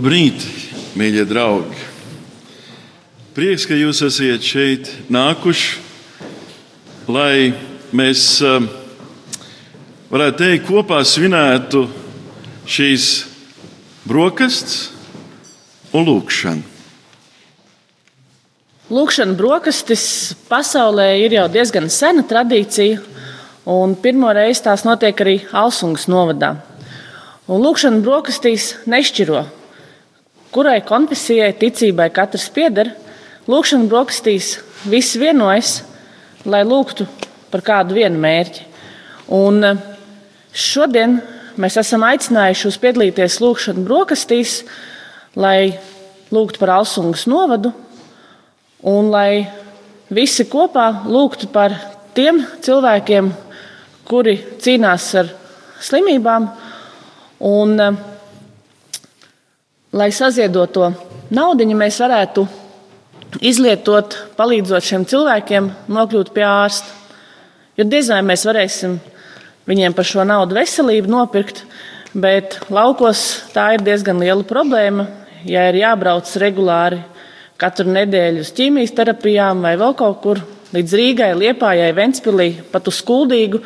Labrīt, mīļie draugi! Prieks, ka jūs esat šeit nākuši, lai mēs eh, varētu teikt, kopā svinētu šīs brokastis un lūkšanu. Lūkšana brokastis pasaulē ir jau diezgan sena tradīcija, un pirmo reizi tās notiek arī Alsungas novadā. Un lūkšana brokastīs nešķiro, kurai konfesijai, ticībai katrs pieder. Lūkšana brokastīs visi vienojas, lai lūgtu par kādu vienu mērķi. Un eh, šodien mēs esam aicinājuši uz piedalīties lūkšana brokastīs, lai lūgtu par Alsungas novadu un lai visi kopā lūgtu par tiem cilvēkiem, kuri cīnās ar slimībām, un eh, lai saziedoto naudu mēs varētu izlietot, palīdzot šiem cilvēkiem nokļūt pie ārsta. Jo diez vai mēs varēsim viņiem par šo naudu veselību nopirkt, bet laukos tā ir diezgan liela problēma. Ja ir jābrauc regulāri katru nedēļu uz ķīmijas terapijām vai vēl kaut kur līdz Rīgai, Liepājai, Ventspilī, pat uz Kuldīgu,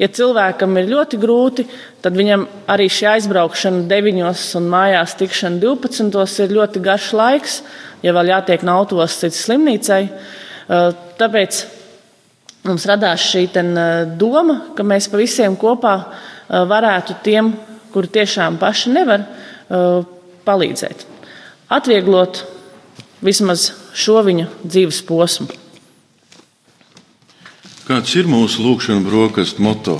ja cilvēkam ir ļoti grūti, tad viņam arī šī aizbraukšana 9 un mājās tikšana 12 ir ļoti garš laiks, ja vēl jātiek no autos līdz slimnīcai. Tāpēc mums radās šī doma, ka mēs pa visiem kopā varētu tiem, kuri tiešām paši nevar, palīdzēt. Atvieglot vismaz šo viņa dzīves posmu. Kāds ir mūsu lūkšana brokastu moto?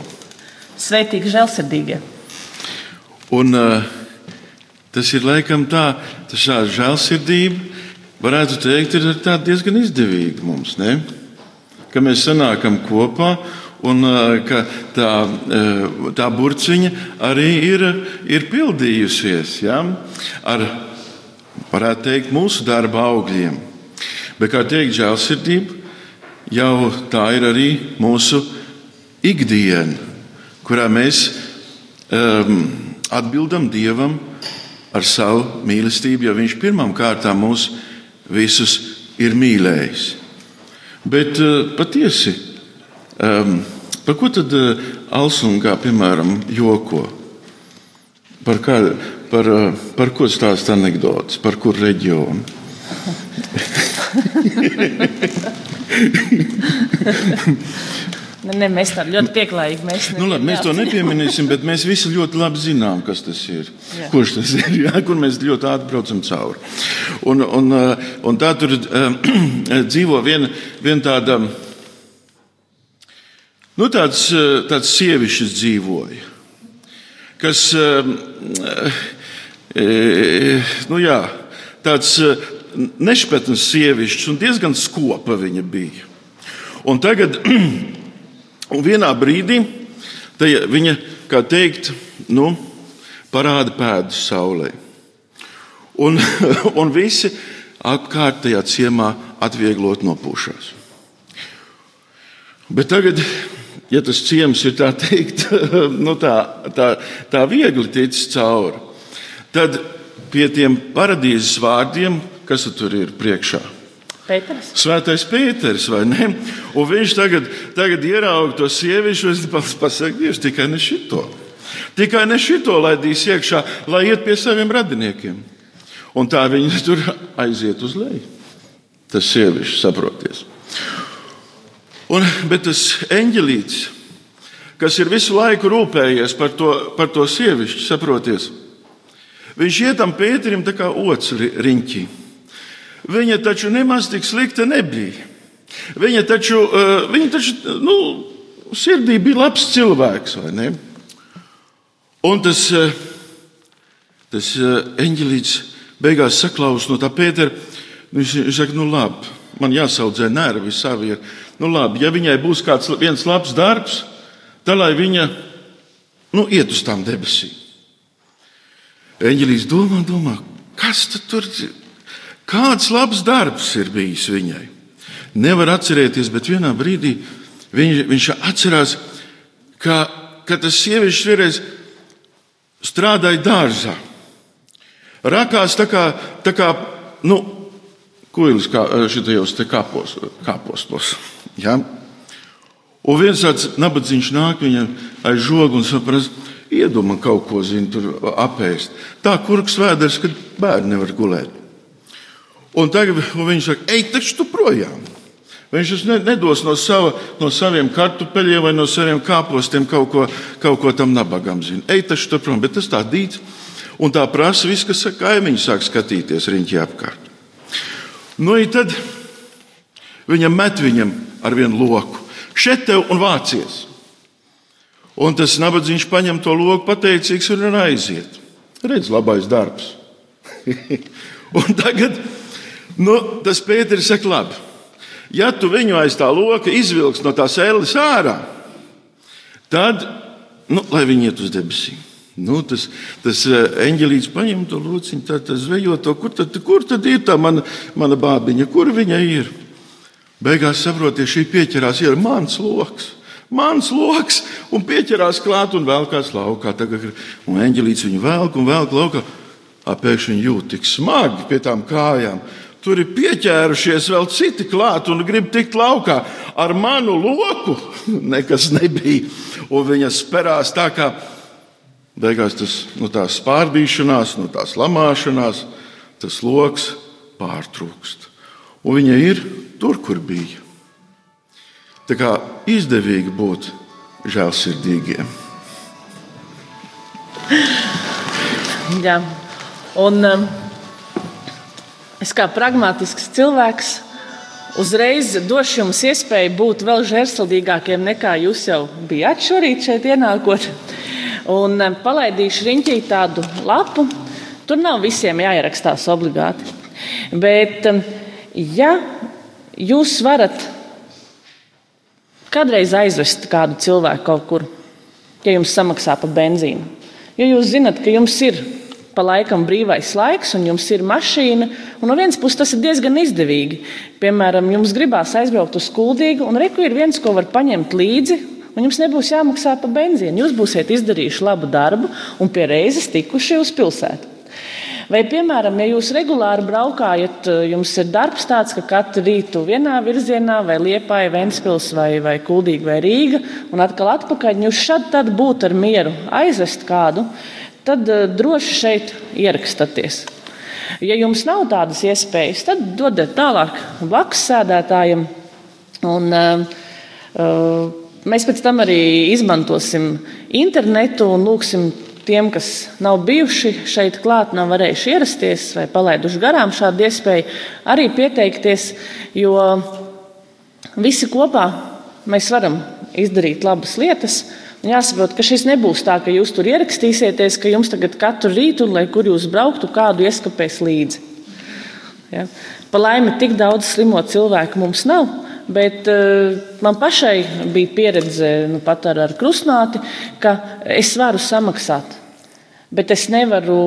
Sveitīgi, žēlsirdīgie! Un, uh, tas ir laikam tā, tas šāda žēlsirdība, varētu teikt, ir diezgan izdevīga mums. Ne? Ka mēs sanākam kopā un uh, ka tā, uh, tā burciņa arī ir, ir pildījusies ja? ar, varētu teikt, mūsu darba augļiem. Bet, kā teikt, žēlsirdība jau tā ir arī mūsu ikdiena, kurā mēs um, atbildam Dievam ar savu mīlestību, jo Viņš pirmām kārtām mūs visus ir mīlējis. Bet uh, patiesi, um, par ko tad uh, Alsungā, piemēram, joko? Par, kā, par, uh, par ko stāsta anekdotas, par kur reģionu? Ne, ne, mēs tam ļoti pieklājīgi mēs nu, labi, mēs to nepieminēsim, bet mēs visi ļoti labi zinām, kas tas ir. Jā. Kurš tas ir? Jā, kur mēs ļoti ātri braucam cauri. Un, un, un tā tur uh, dzīvo viena, viena tāda Nu, tāds, tāds sievišķis dzīvoja, kas nu jā, tāds nešpatns sievišķis un diezgan skopa viņa bija. Un tagad, un vienā brīdī, viņa, kā teikt, nu, parāda pēdas saulē. Un, un visi apkārtējā ciemā atvieglot nopūšās. Bet tagad, ja tas ciems ir tā teikt, nu tā, tā, tā viegli ticis cauri, tad pie tiem paradīzes vārdiem, kas tur ir priekšā, Pēters. Svētais Pēters, vai ne? Un viņš tagad, tagad ierauga to sieviešu, es pasaku, Dievs, tikai ne šito. Tikai ne šito laidīs iekšā, lai iet pie saviem radiniekiem. Un tā viņi tur aiziet uz leju. Tas sievišķis saproties. Un, bet tas eņģelīts, kas ir visu laiku rūpējies par to, par to sievišķi, saproties, viņš ietam Pēterim tā kā ots riņķī. Viņa taču nemaz tik slikta nebija. Viņa taču, eh, viņa taču nu, sirdī bija labs cilvēks, vai ne? Un tas, eh, tas eh, eņģelīts beigās saklaus no tā Pētera. Viņš, viņš saka, nu labi, man jāsaudzē nervi savi. Ir. Nu labi, ja viņai būs kāds viens labs darbs, tad lai viņa nu, iet uz tām debesīm. Eņģelīts domā, domā, kas tur ir? Kāds labs darbs ir bijis viņai? Nevar atcerēties, bet vienā brīdī viņš, viņš atcerās, ka, ka tas sievietes vienreiz strādāja dārzā. Rakās tā kā, tā kā nu, kuilis kā šitajos kāpos, kāpostos. Ja? Un viens tāds nabadzīgs nāk viņam aiz žogu un saprast, iedomā kaut ko zinu, tur apēst. Tā kurks vēders, kad bērni nevar gulēt. Un tagad un viņš saka, ej, taču tu projām. Viņš nedos no, sava, no saviem kartupeļiem vai no saviem kāpostiem kaut ko, kaut ko tam nabagam. Zina. Ej, taču tur prom, bet tas tā dīts. Un tā prasa viss, kas saka, kaimiņi sāk skatīties riņķī apkārt. Nu, tad viņam met viņam ar vienu loku. Šeit tev un vācies. Un tas nabadzīgs paņem to loku, pateicīgs un aiziet. Redz, labais darbs. un tagad Nu, tas Pēters saka, labi. Ja tu viņu aiz tā loka izvilksi no tās ēles ārā, tad, nu, lai viņi iet uz debesīm. Nu, tas tas eh, eņģelīts paņem to lūciņu, tad zvejo to, kur tad, kur tad ir tā mana, mana bābiņa, kur viņa ir. Beigās saprotiet, šī pieķerās, ir mans lokus. Mans lokus, un pieķerās klāt un velkās laukā. Tagad, un eņģelīts viņu velk un velk laukā. Pēkšņi jūt tik smagi pie tām kājām. Tur ir pieķērušies vēl citi klāt un grib tikt laukā. Ar manu loku nekas nebija. Un viņa sperās tā kā beigās tas, no tās pārdīšanās, no tās lamāšanās, tas lokus pārtrūkst. Un viņa ir tur, kur bija. Tā kā izdevīgi būt žēlsirdīgiem. Jā, un um, Es kā pragmatisks cilvēks uzreiz došu jums iespēju būt vēl žēlsirdīgākiem nekā jūs jau bijāt šorīt šeit ienākot. Un eh, palaidīšu riņķī tādu lapu. Tur nav visiem jāierakstās obligāti. Bet, eh, ja jūs varat kādreiz aizvest kādu cilvēku kaut kur, ja jums samaksā par benzīnu, ja jūs zinat, ka jums ir pa laikam brīvais laiks, un jums ir mašīna. Un no vienas puses tas ir diezgan izdevīgi. Piemēram, jums gribās aizbraukt uz Kuldīgu, un reku ir viens, ko var paņemt līdzi. Un jums nebūs jāmaksā par benzīnu. Jūs būsiet izdarījuši labu darbu un pie reizes tikuši uz pilsētu. Vai, piemēram, ja jūs regulāri braukājat, jums ir darbs tāds, ka katru rītu vienā virzienā, vai Liepāja, Ventspils, vai, vai Kuldīga, vai Rīga, un atkal atpakaļ, jūs šad tad būtu ar mieru aizvest kādu, tad uh, droši šeit ierakstaties. Ja jums nav tādas iespējas, tad dodiet tālāk blakus sēdētājiem. Un, uh, uh, mēs pēc tam arī izmantosim internetu un lūgsim tiem, kas nav bijuši šeit klāt, nav varējuši ierasties vai palaiduši garām šādu iespēju, arī pieteikties, jo visi kopā mēs varam izdarīt labas lietas. Un jāsaprot, ka šis nebūs tā, ka jūs tur ierakstīsieties, ka jums tagad katru rītu, lai kur jūs brauktu, kādu ieskapēs līdzi. Ja? Pa laimi, tik daudz slimo cilvēku mums nav. Bet uh, man pašai bija pieredze nu, pat ar, ar krustnāti, ka es varu samaksāt, bet es nevaru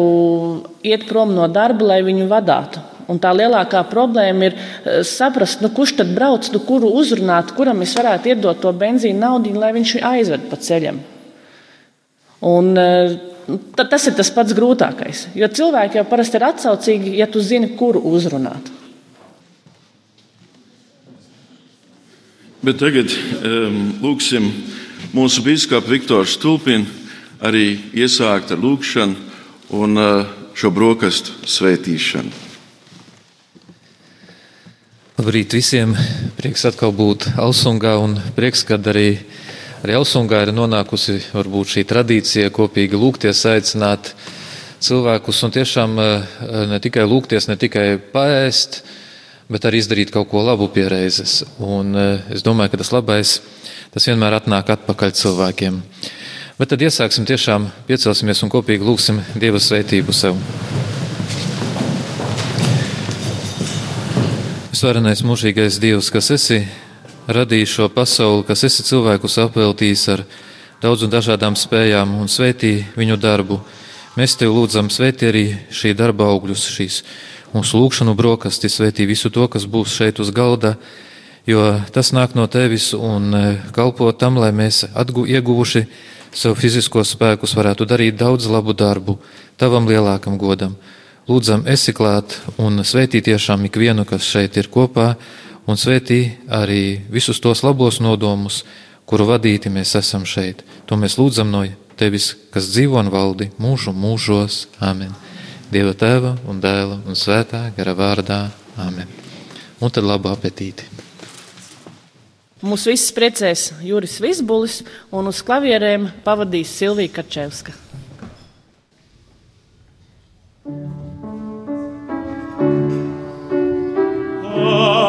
iet prom no darba, lai viņu vadītu. Un tā lielākā problēma ir eh, saprast, nu, kurš tad brauc, nu, kuru uzrunāt, kuram es varētu iedot to benzīna naudu, lai viņš aizved pa ceļam. Un, eh, tas ir tas pats grūtākais. Jo cilvēki jau parasti ir atsaucīgi, ja tu zini, kuru uzrunāt. Bet tagad um, lūksim mūsu biskupu Viktoru Stulpinu arī iesākt ar lūgšanu un uh, šo brokastu svētīšanu. Labrīt visiem! Prieks atkal būt Alsungā un prieks, kad arī, arī Alsungā ir nonākusi varbūt šī tradīcija kopīgi lūgties, aicināt cilvēkus un tiešām eh, ne tikai lūgties, ne tikai paēst, bet arī izdarīt kaut ko labu pie reizes. Un eh, es domāju, ka tas labais, tas vienmēr atnāk atpakaļ cilvēkiem. Bet tad iesāksim tiešām, piecelsimies un kopīgi lūgsim Dieva svētību sev. Svarenais mūžīgais Dievs, kas esi radījis šo pasauli, kas esi cilvēkus apveltījis ar daudz un dažādām spējām un svētī viņu darbu. Mēs tev lūdzam, svētī arī šī darba augļus, šīs mūsu lūgšanu brokastis, svētī visu to, kas būs šeit uz galda, jo tas nāk no tevis un e, kalpo tam, lai mēs atgu, ieguvuši savu fizisko spēkus varētu darīt daudz labu darbu tavam lielākam godam. Lūdzam, esi klāt un svētī tiešām ikvienu, kas šeit ir kopā, un svētī arī visus tos labos nodomus, kuru vadīti mēs esam šeit. To mēs lūdzam no tevis, kas dzīvo un valdi mūžu mūžos. Amen. Dieva tēva un dēla un svētā gara vārdā. Amen. Un tad labu apetīti! Mūsu visus priecēs Juris Visbulis un uz klavierēm pavadīs Silvija Kačevska. Oh.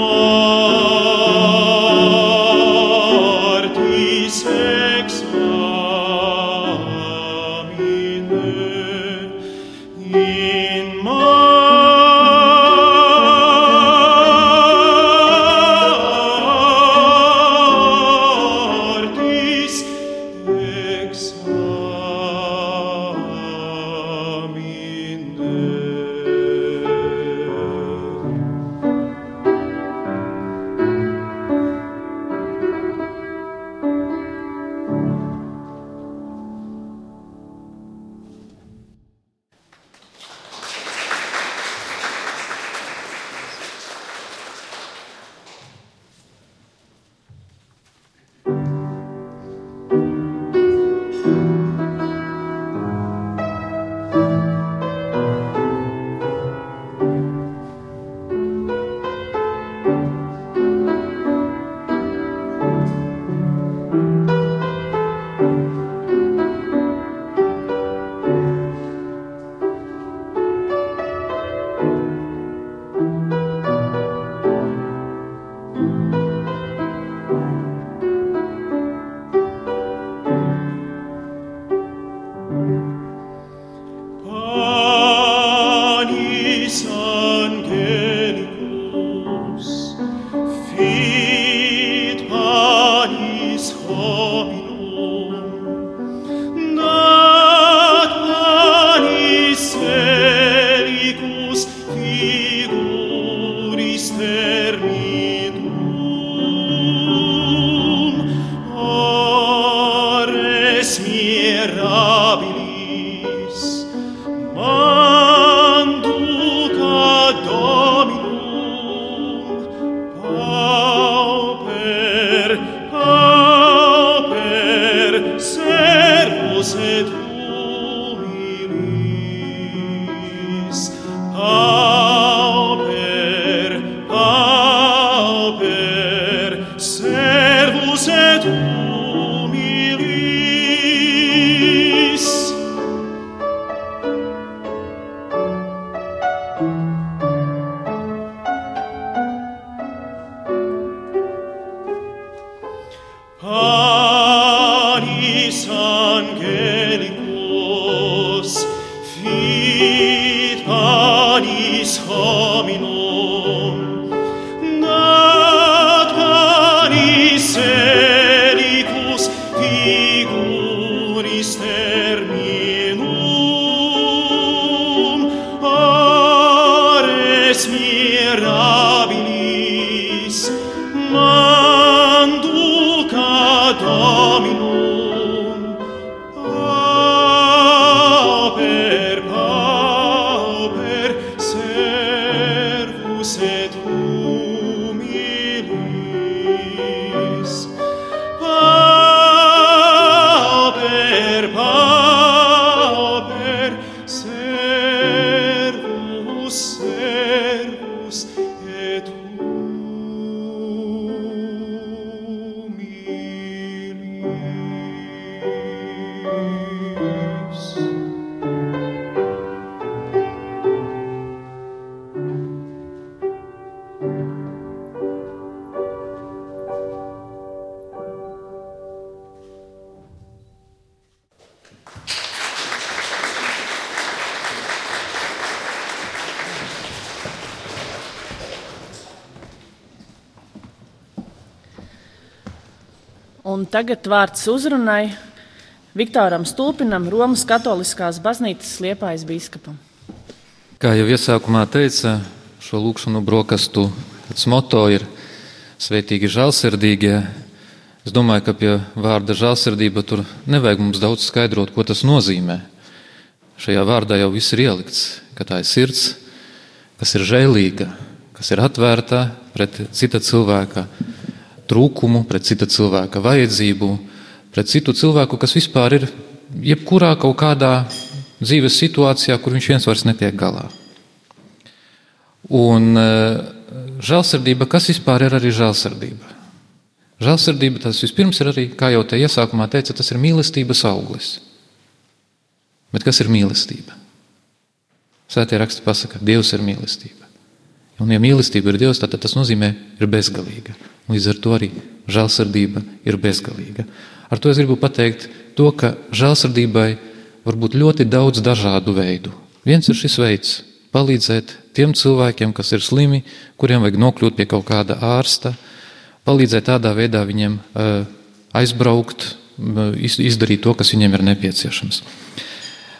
nós. Tagad vārds uzrunai Viktoram Stulpinam, Romas Katoliskās baznīcas liepājas biskupam. Kā jau iesākumā teica, šo lūkšanu brokastu moto ir Svētīgi žēlsirdīgie. Es domāju, ka pie vārda žēlsirdība tur nevajag mums daudz skaidrot, ko tas nozīmē. Šajā vārdā jau viss ir ielikts, ka tā ir sirds, kas ir žēlīga, kas ir atvērta pret cita cilvēka trūkumu, pret cita cilvēka vajadzību, pret citu cilvēku, kas vispār ir jebkurā kaut kādā dzīves situācijā, kur viņš viens vairs netiek galā. Un e, žēlsirdība, kas vispār ir arī žēlsirdība? Žēlsirdība tas vispirms ir arī, kā jau te iesākumā teica, tas ir mīlestības auglis. Bet kas ir mīlestība? Svētie raksti pasaka, Dievs ir mīlestība. Un, ja mīlestība ir Dievs, tad tas nozīmē, ir bezgalīga. Līdz ar to arī žēlsirdība ir bezgalīga. Ar to es gribu pateikt to, ka žēlsirdībai var būt ļoti daudz dažādu veidu. Viens ir šis veids - palīdzēt tiem cilvēkiem, kas ir slimi, kuriem vajag nokļūt pie kaut kāda ārsta, palīdzēt tādā veidā viņiem uh, aizbraukt, uh, izdarīt to, kas viņiem ir nepieciešams.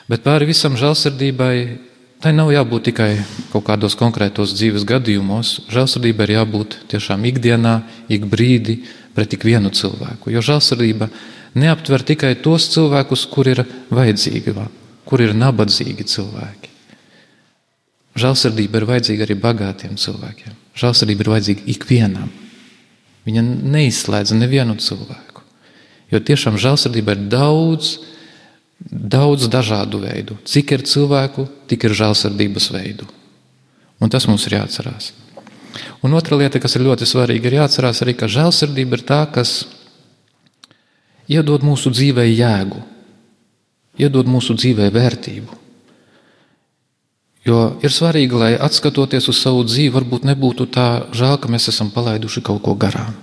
Bet pāri visam žēlsirdībai Tai nav jābūt tikai kaut kādos konkrētos dzīves gadījumos. Žēlsirdība ir jābūt tiešām ikdienā, ik brīdi pret ik vienu cilvēku. Jo žēlsirdība neaptver tikai tos cilvēkus, kur ir vajadzīgi, kur ir nabadzīgi cilvēki. Žēlsirdība ir vajadzīga arī bagātiem cilvēkiem. Žēlsirdība ir vajadzīga ikvienam. Viņa neizslēdz nevienu cilvēku. Jo tiešām žēlsirdība ir daudz daudz dažādu veidu. Cik ir cilvēku, tik ir žēlsirdības veidu. Un tas mums ir jāatcerās. Un otra lieta, kas ir ļoti svarīga, ir jāatcerās arī, ka žēlsirdība ir tā, kas iedod mūsu dzīvē jēgu, iedod mūsu dzīvē vērtību. Jo ir svarīgi, lai atskatoties uz savu dzīvi, varbūt nebūtu tā žēl, ka mēs esam palaiduši kaut ko garām.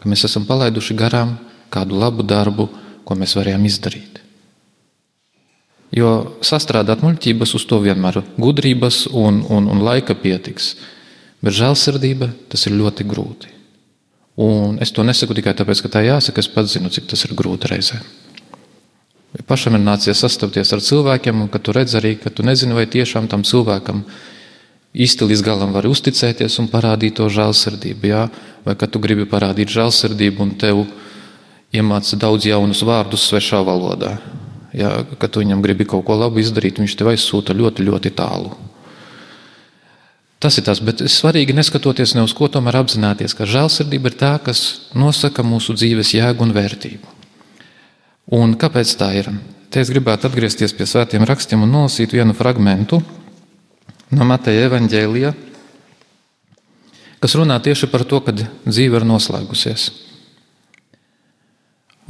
Ka mēs esam palaiduši garām kādu labu darbu, ko mēs varējām izdarīt. Jo sastrādāt muļķības uz to vienmēr gudrības un, un, un laika pietiks. Bet žēlsirdība tas ir ļoti grūti. Un es to nesaku tikai tāpēc, ka tā jāsaka, es pats zinu, cik tas ir grūti reizē. Pašam ir nācies sastapties ar cilvēkiem, un tu redz arī, ka tu nezini, vai tiešām tam cilvēkam īsti līdz galam var uzticēties un parādīt to žēlsirdību. Jā? Vai ka tu gribi parādīt žēlsirdību un tev iemāca daudz jaunus vārdus svešā valodā. Ja, kad tu viņam gribi kaut ko labu izdarīt, viņš tev aizsūta ļoti, ļoti tālu. Tas ir tas, bet svarīgi neskatoties ne uz ko, tomēr apzināties, ka žēlsirdība ir tā, kas nosaka mūsu dzīves jēgu un vērtību. Un kāpēc tā ir? Te es gribētu atgriezties pie svētiem rakstiem un nolasīt vienu fragmentu no Mateja evaņģēlija, kas runā tieši par to, ka dzīve ir noslēgusies.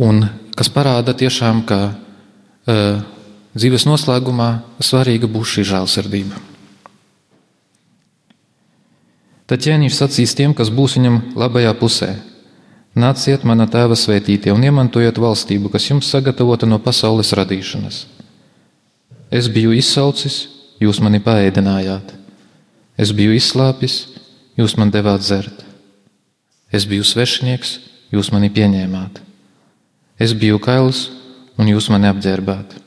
Un kas parāda tiešām, ka dzīves noslēgumā svarīga būs šī žēlsirdība. Tad ķēniņš sacīs tiem, kas būs viņam labajā pusē: Nāciet, mana tēva svētītie, un iemantojiet valstību, kas jums sagatavota no pasaules radīšanas. Es biju izsaucis, jūs mani paēdinājāt. Es biju izslāpis, jūs man devāt dzert. Es biju svešinieks, jūs mani pieņēmāt. Es biju kails, un jūs mani apģērbāt.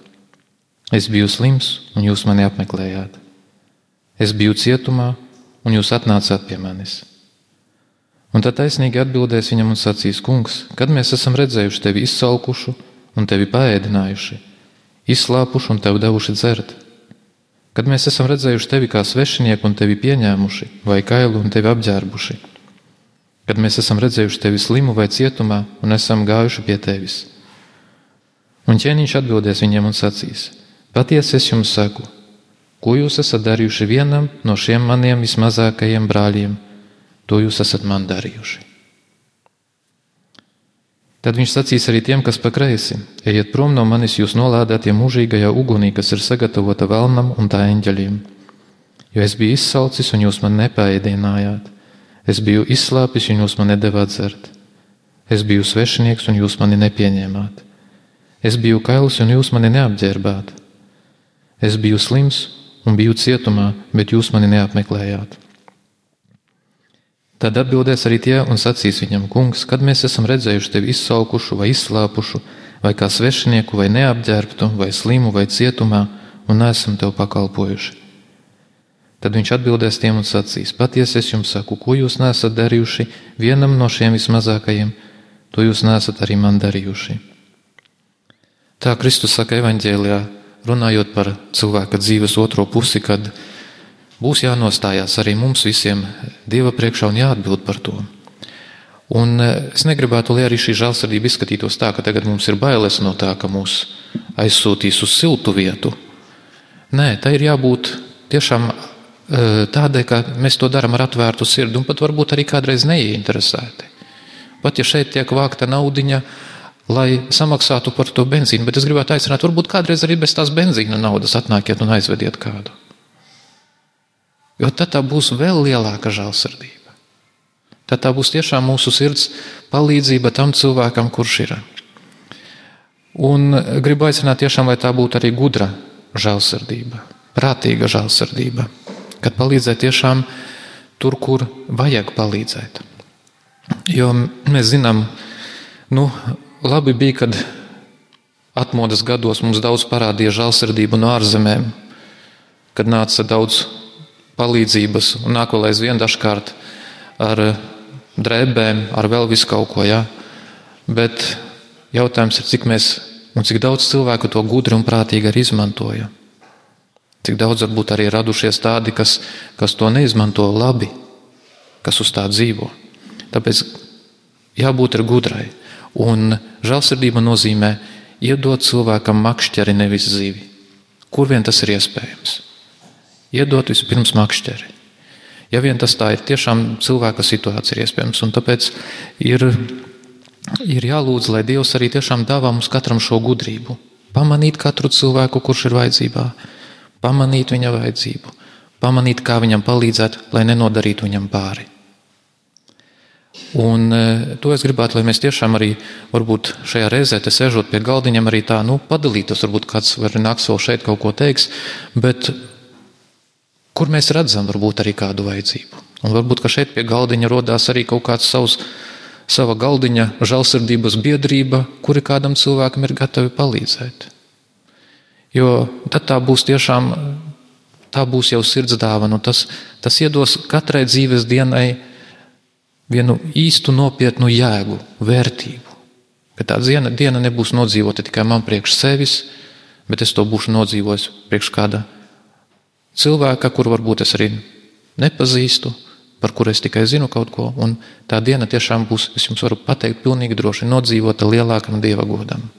Es biju slims, un jūs mani apmeklējāt. Es biju cietumā, un jūs atnācāt pie manis. Un tad taisnīgi atbildēs viņam un sacīs: Kungs, kad mēs esam redzējuši tevi izsalkušu un tevi paēdinājuši, izslāpuši un tev devuši dzert? Kad mēs esam redzējuši tevi kā svešinieku un tevi pieņēmuši, vai kailu un tevi apģērbuši? Kad mēs esam redzējuši tevi slimu vai cietumā un esam gājuši pie tevis? Un ķēniņš atbildēs viņiem un sacīs: Patiesi es jums saku, Ko jūs esat darījuši vienam no šiem maniem vismazākajiem brāļiem, to jūs esat man darījuši. Tad viņš sacīs arī tiem, kas pa kreisi: Ejiet prom no manis, jūs nolādētie mūžīgajā ugunī, kas ir sagatavota vēlnam un tā eņģeļiem. Jo es biju izsalcis, un jūs man nepēdinājāt. Es biju izslāpis, un jūs man nedavāt dzert. Es biju svešinieks, un jūs mani nepieņēmāt. Es biju kails, un jūs mani neapģērbāt. Es biju slims, un biju cietumā, bet jūs mani neapmeklējāt. Tad atbildēs arī tie un sacīs viņam, kungs, kad mēs esam redzējuši tevi izsalkušu vai izslāpušu, vai kā svešinieku, vai neapģērbtu, vai slimu, vai cietumā, un neesam tev pakalpojuši. Tad viņš atbildēs tiem un sacīs: Patiesi es jums saku, ko jūs nesat darījuši vienam no šiem vismazākajiem, to jūs nesat arī man darījuši. Tā Kristus saka evaņģēlijā, runājot par cilvēka dzīves otro pusi, kad būs jānostājās arī mums visiem Dieva priekšā un jāatbild par to. Un e, es negribētu, lai arī šī žēlsirdība izskatītos tā, ka tagad mums ir bailes no tā, ka mūs aizsūtīs uz siltu vietu. Nē, tā ir jābūt tiešām e, tādai, ka mēs to darām ar atvērtu sirdi un pat varbūt arī kādreiz neieinteresēti. Pat ja šeit tiek vākta naudiņa, lai samaksātu par to benzīnu. Bet es gribētu aicināt, varbūt kādreiz arī bez tās benzīna naudas atnākiet un aizvediet kādu. Jo tad tā būs vēl lielāka žēlsirdība. Tad tā būs tiešām mūsu sirds palīdzība tam cilvēkam, kurš ir. Un gribu aicināt tiešām, lai tā būtu arī gudra žēlsirdība, prātīga žēlsirdība, kad palīdzēt tiešām tur, kur vajag palīdzēt. Jo mēs zinām, nu, Labi bija, kad atmodas gados mums daudz parādīja žēlsirdību no ārzemēm, kad nāca daudz palīdzības un nāk vēl aizvien dažkārt ar drēbēm, ar vēl visu kaut ko. Ja? Bet jautājums ir, cik mēs un cik daudz cilvēku to gudri un prātīgi arī izmantoja. Cik daudz varbūt arī radušies tādi, kas, kas to neizmanto labi, kas uz tā dzīvo. Tāpēc jābūt ir gudrai. Un žēlsirdība nozīmē iedot cilvēkam makšķeri, nevis zivi. Kur vien tas ir iespējams? Iedot vispirms makšķeri. Ja vien tas tā ir, tiešām cilvēka situācija ir iespējams. Un tāpēc ir, ir jālūdz, lai Dievs arī tiešām dāvā mums katram šo gudrību. Pamanīt katru cilvēku, kurš ir vajadzībā, pamanīt viņa vajadzību, pamanīt, kā viņam palīdzēt, lai nenodarītu viņam pāri. Un e, to es gribētu, lai mēs tiešām arī, varbūt šajā reizē, te sēžot pie galdiņiem, arī tā, nu, padalītos. Varbūt kāds var nāks vēl šeit kaut ko teiks, bet kur mēs redzam, varbūt arī kādu vajadzību. Un varbūt, ka šeit pie galdiņa rodās arī kaut kāds savs, sava galdiņa žēlsirdības biedrība, kuri kādam cilvēkam ir gatavi palīdzēt. Jo tad tā būs tiešām, tā būs jau sirds dāvana, un tas, tas iedos katrai dzīves dienai vienu īstu nopietnu jēgu, vērtību. Ka tā diena, diena nebūs nodzīvota tikai man priekš sevis, bet es to būšu nodzīvojis priekš kāda cilvēka, kuru varbūt es arī nepazīstu, par kuru es tikai zinu kaut ko. Un tā diena tiešām būs, es jums varu pateikt, pilnīgi droši nodzīvota lielākam dieva godam.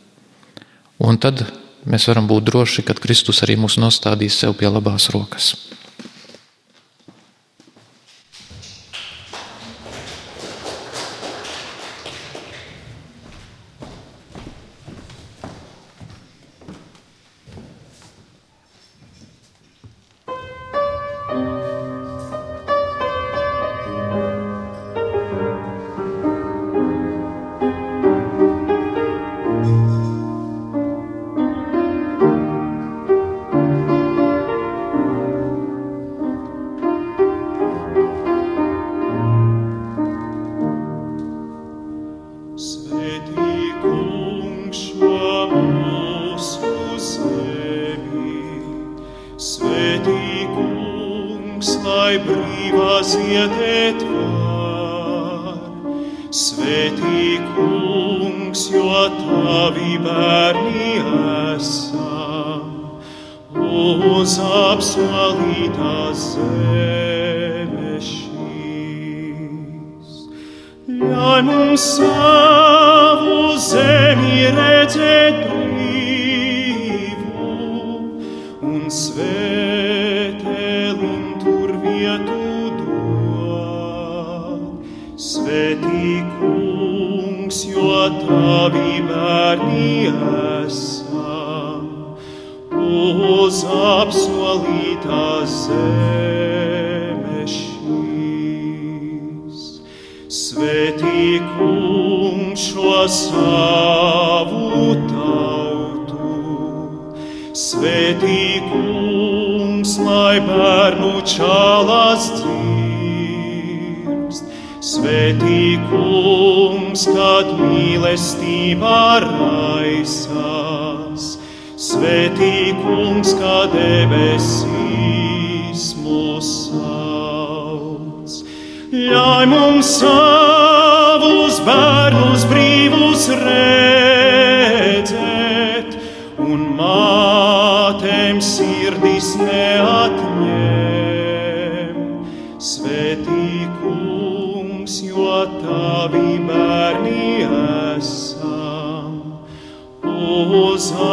Un tad mēs varam būt droši, ka Kristus arī mūs nostādīs sev pie labās rokas.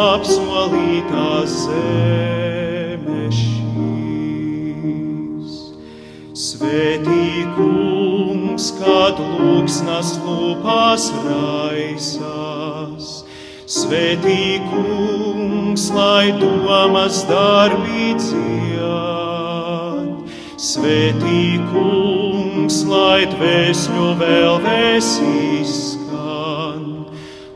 apsolītā zeme šīs. Svētī kungs, kad lūksnas lūpās raisās, Svētī kungs, lai domas darbi dzied, Svētī kungs, lai dvēsļu vēl vēsīs.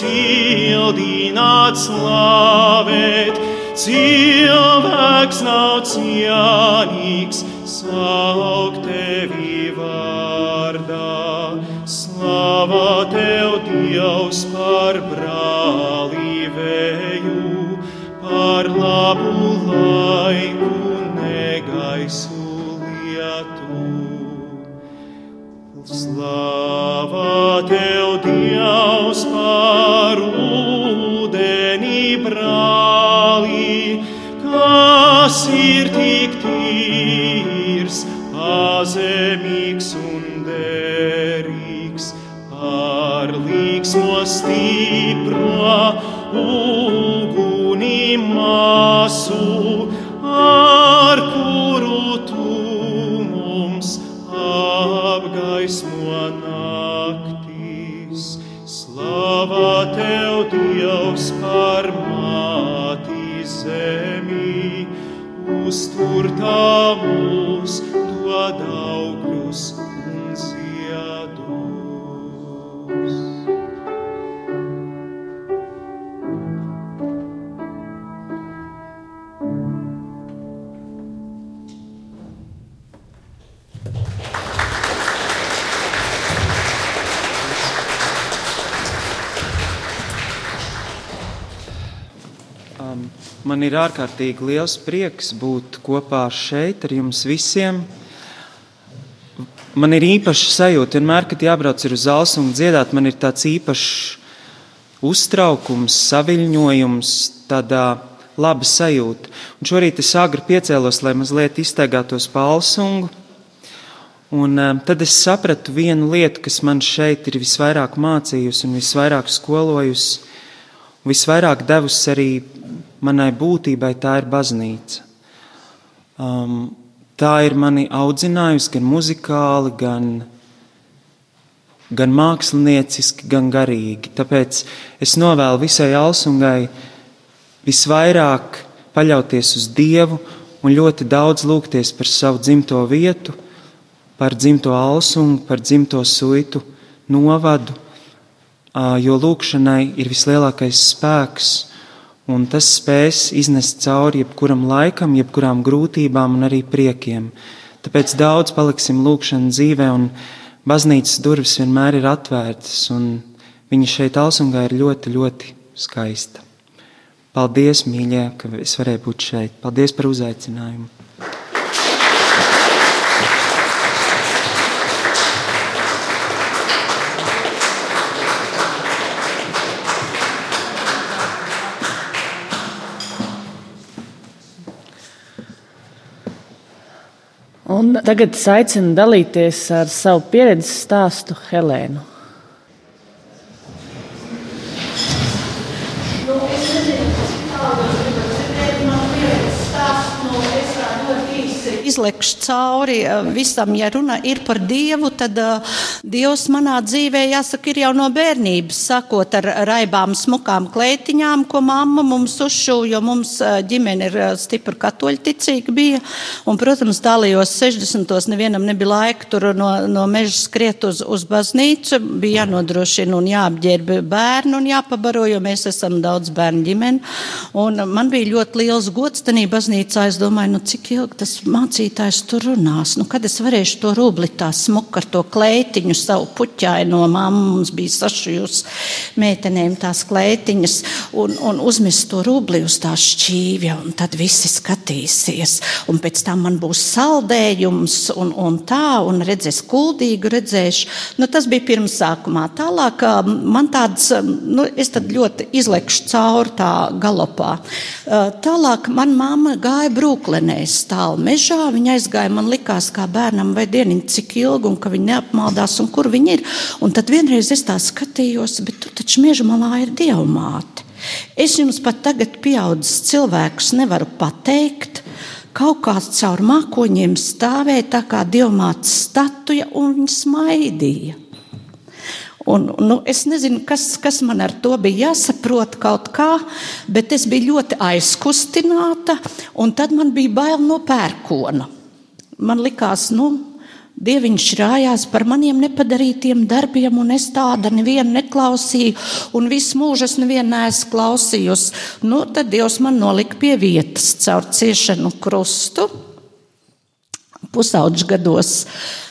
cildināt slavēt, cilvēks nav cienīgs saukt tevi vārdā. Slava tev, Dievs, par brālīvēju, par labu laiku negaisu lietu. Slava tev, Dievs, pazemīgs un man ir ārkārtīgi liels prieks būt kopā šeit ar jums visiem. Man ir īpaša sajūta, vienmēr, kad jābrauc uz zāles un dziedāt, man ir tāds īpašs uztraukums, saviņojums, tāda laba sajūta. Un šorīt es agri piecēlos, lai mazliet iztaigātos palsungu. Un um, tad es sapratu vienu lietu, kas man šeit ir visvairāk mācījusi un visvairāk skolojusi, visvairāk devusi arī manai būtībai, tā ir baznīca. Um, tā ir mani audzinājusi gan muzikāli, gan, gan mākslinieciski, gan garīgi. Tāpēc es novēlu visai Alsungai visvairāk paļauties uz Dievu un ļoti daudz lūgties par savu dzimto vietu, par dzimto Alsungu, par dzimto suitu novadu, jo lūkšanai ir vislielākais spēks un tas spēs iznest cauri jebkuram laikam, jebkurām grūtībām un arī priekiem. Tāpēc daudz paliksim lūkšanas dzīvē, un baznīcas durvis vienmēr ir atvērtas, un viņa šeit Alsungā ir ļoti, ļoti skaista. Paldies, mīļie, ka es varēju būt šeit. Paldies par uzaicinājumu! Un tagad aicinu dalīties ar savu pieredzes stāstu Helēnu. Izlekšu cauri eh, visam, ja runa ir par Dievu, tad uh, Dievs manā dzīvē, jāsaka, ir jau no bērnības, sakot ar raibām, smukām kleitiņām, ko mamma mums uzšūja, jo mums uh, ģimene ir stipri katoļticīga bija. Un, protams, tālajos 60. nevienam nebija laika tur no, no meža skriet uz, uz baznīcu, bija jānodrošina un jāapģērb bērnu un jāpabaro, jo mēs esam daudz bērnu ģimeni. Un man bija ļoti liels gods tanī baznīcā. Es domāju, nu cik ilgi tas mācīja mācītājs tur runās. Nu, kad es varēšu to rubli tā smuku ar to kleitiņu, savu puķaino mammu, mums bija sašujus meitenēm tās kleitiņas, un, un uzmest to rubli uz tā šķīvja, un tad visi skatīsies. Un pēc tam man būs saldējums, un, un tā, un redzēs kuldīgu redzēšu. Nu, tas bija pirmsākumā. Tālāk man tāds, nu, es tad ļoti izlekšu cauri tā galopā. Tālāk man mamma gāja brūklenēs tālu mežā. Viņa aizgāja, man likās, kā bērnam, vai dieniņa, cik ilgi, un ka viņa neapmaldās, un kur viņa ir. Un tad vienreiz es tā skatījos, bet tu taču meža malā ir dievmāte. Es jums pat tagad, pieaudzis cilvēks, nevaru pateikt. Kaut kāds caur mākoņiem stāvēja tā kā dievmātes statuja, un viņa smaidīja. Un, nu, es nezinu, kas, kas man ar to bija jāsaprot kaut kā, bet es biju ļoti aizkustināta, un tad man bija bail no pērkona. Man likās, nu, Dieviņš rājās par maniem nepadarītiem darbiem, un es tāda nevienu neklausīju, un visu mūžu es nevienu neesmu klausījusi. Nu, tad Dievs man nolika pie vietas caur ciešanu krustu pusauģu gados.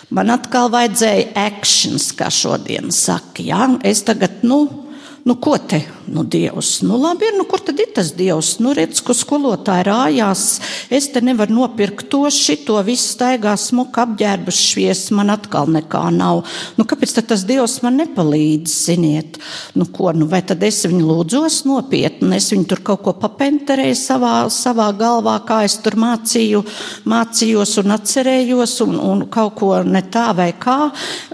Man atkal vajadzēja akcents, kā šodien saka. Ja? Es tagad, nu, nu, ko te, nu, Dievs, nu, labi, ir, nu, kur tad ir tas Dievs? Nu, redz, ko skolotāji rājās, es te nevaru nopirkt to, šito, visu staigā smuka apģērbus švies, man atkal nekā nav. Nu, kāpēc tad tas Dievs man nepalīdz, ziniet? Nu, ko, nu, vai tad es viņu lūdzos nopietni, es viņu tur kaut ko papenterēju savā, savā galvā, kā es tur mācīju, mācījos un atcerējos un, un kaut ko ne tā vai kā.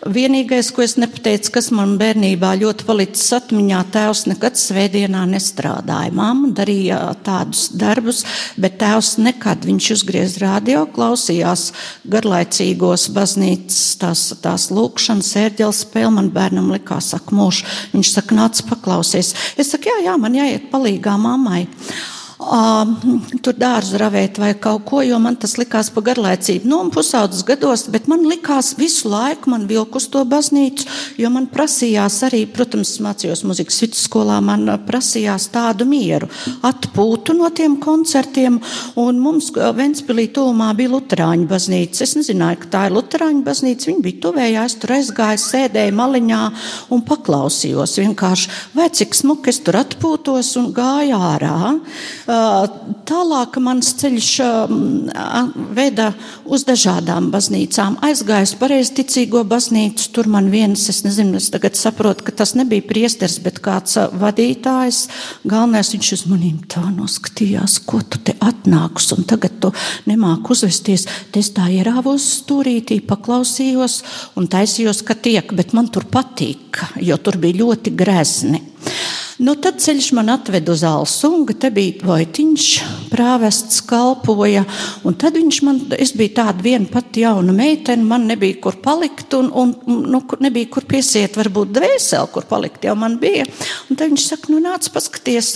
Vienīgais, ko es nepateicu, kas man bērnībā ļoti palicis atmiņā, tēvs nekad svētdienā nestrādāja. Māma darīja tādus darbus, bet tēvs nekad viņš uzgriez radio, klausījās garlaicīgos baznīcas tās, tās lūkšanas, ērģeles spēle. Man bērnam likās, saka, mūž. Viņš saka, nāc paklausies. Es saku, jā, jā, man jāiet palīgā mammai tur dārzu ravēt vai kaut ko, jo man tas likās pa garlaicību. Nu, pusaudzes gados, bet man likās visu laiku man vilk uz to baznīcu, jo man prasījās arī, protams, mācījos muzikas vidusskolā, man prasījās tādu mieru, atpūtu no tiem koncertiem, un mums Ventspilī tūmā bija Luterāņu baznīca. Es nezināju, ka tā ir Luterāņu baznīca, viņi bija tuvējā, es tur aizgāju, sēdēju maliņā un paklausījos vienkārši, vai cik smuki es tur atpūtos un gāju ārā. Tālāk mans ceļš veda uz dažādām baznīcām. Aizgājis pareizticīgo baznīcu, tur man viens, es nezinu, es tagad saprotu, ka tas nebija priesters, bet kāds vadītājs. Galvenais viņš uz manīm tā noskatījās, ko tu te atnākus, un tagad tu nemāk uzvesties. Es tā ierāvos stūrītī, paklausījos un taisījos, ka tiek, bet man tur patīk, jo tur bija ļoti grezni. Nu, tad ceļš man atved uz Alsungu, te bija Vojtiņš, prāvests kalpoja, un tad viņš man, es biju tāda viena pati jauna meitene, man nebija kur palikt, un, un nu, nebija kur piesiet, varbūt dvēseli, kur palikt jau man bija. Un tad viņš saka, nu nāc paskaties,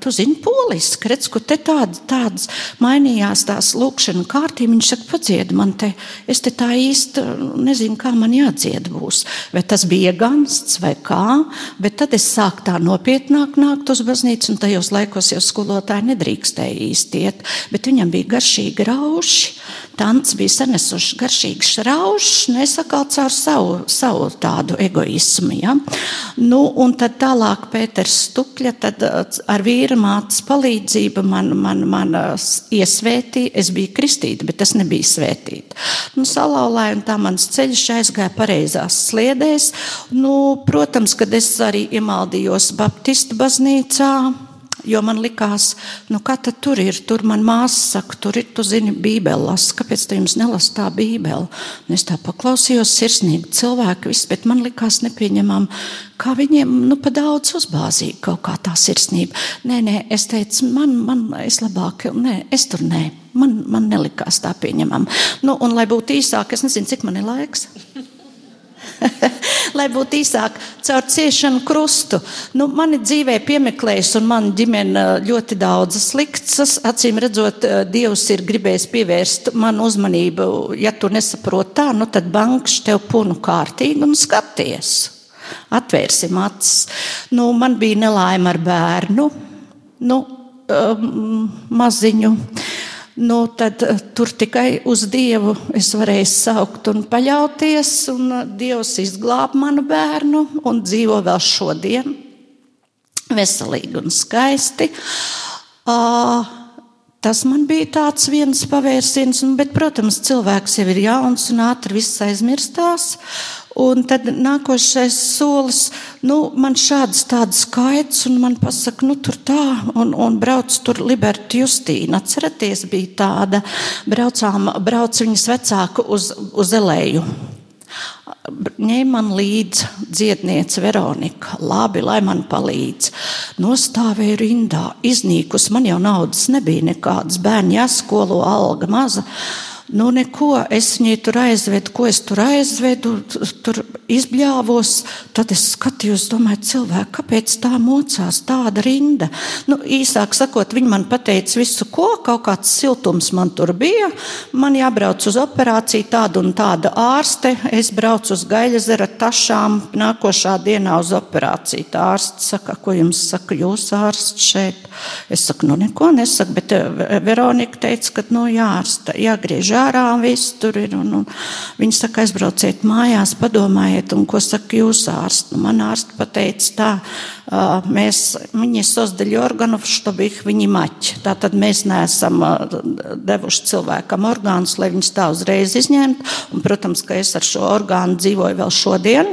tu zini poliski, redz, kur te tādas, tādas mainījās tās lūkšana kārtība. Viņš saka, padzied man te, es te tā īsti nezinu, kā man jādzied būs. Vai tas bija gansts vai kā, bet tad es sāku tā nopietni nopietnāk nākt uz baznīcu, un tajos laikos jau skolotāji nedrīkstēja īsti iet, bet viņam bija garšīgi rauši. Tants bija sanesuši garšīgs raušs, nesakal nu, caur savu, savu tādu egoismu. Ja? Nu, un tad tālāk Pēters Stukļa, tad uh, ar vīra mātes palīdzību man, man, man uh, iesvētīja, es biju kristīta, bet es nebiju svētīta. Nu, salauzāju, un tā mans ceļš aizgāja pareizās sliedēs. Nu, protams, kad es arī iemaldījos Baptistu baznīcā, Jo man likās, nu, kā tur ir. Tur man māsa saka, tur ir, tu zini, bībeli lasa. Kāpēc tu jums nelasa tā bībeli? Un es tā paklausījos, sirsnīgi cilvēki, viss, bet man likās nepieņemam, kā viņiem, nu, pa daudz uzbāzīja kaut kā tā sirsnība. Nē, nē, es teicu, man, man, es labāk, nē, es tur nē. Man, man nelikās tā pieņemam. Nu, un, lai būtu īsāk, es nezinu, cik man ir laiks. lai būtu īsāk, caur ciešanu krustu. Nu, mani dzīvē piemeklējis, un man ģimene ļoti daudzas liktas. Acīm redzot, eh, Dievs ir gribējis pievērst man uzmanību. Ja tu nesaproti tā, nu tad bankš tev punu kārtīgi un skaties. Atvērsim acis. Nu, man bija nelaime ar bērnu, nu, um, maziņu. Nu, tad eh, tur tikai uz Dievu es varēju saukt un paļauties, un eh, Dievs izglāb manu bērnu un dzīvo vēl šodien veselīgi un skaisti. Uh, Tas man bija tāds viens pavērsiens, bet, protams, cilvēks jau ir jauns un ātri viss aizmirstās. Un tad nākošais solis, nu, man šāds tāds skaits, un man pasaka, nu, tur tā, un, un brauc tur Liberta Justīna. Atceraties, bija tāda, braucām, brauc viņas vecāku uz, uz Elēju ņēma man līdzi dziedniece Veronika. Labi, lai man palīdz. Nostāvēja rindā, iznīkus, man jau naudas nebija nekādas, bērni jāskolo alga maza. Nu, neko, es viņai tur aizvedu, ko es tur aizvedu, tur izbļāvos. Tad es skatījos, domāju, cilvēku, kāpēc tā mocās tāda rinda. Nu, īsāk sakot, viņi man pateica visu, ko, kaut kāds siltums man tur bija. Man jābrauc uz operāciju, tāda un tāda ārste. Es braucu uz Gaļazera tašām, nākošā dienā uz operāciju. Tā ārste saka, ko jums saka, jūs ārsts šeit? Es saku, nu neko nesaku, bet eh, Veronika teica, ka, nu, jārsta, jāgriež un viss tur ir. Un, un viņi saka, aizbrauciet mājās, padomājiet, un ko saka jūsu ārsts. Nu, man ārsts pateica tā, mēs, viņi sozdaļi organu, što bija viņi maķi. Tātad mēs neesam devuši cilvēkam orgānus, lai viņus tā uzreiz izņemtu. Un, protams, ka es ar šo orgānu dzīvoju vēl šodien,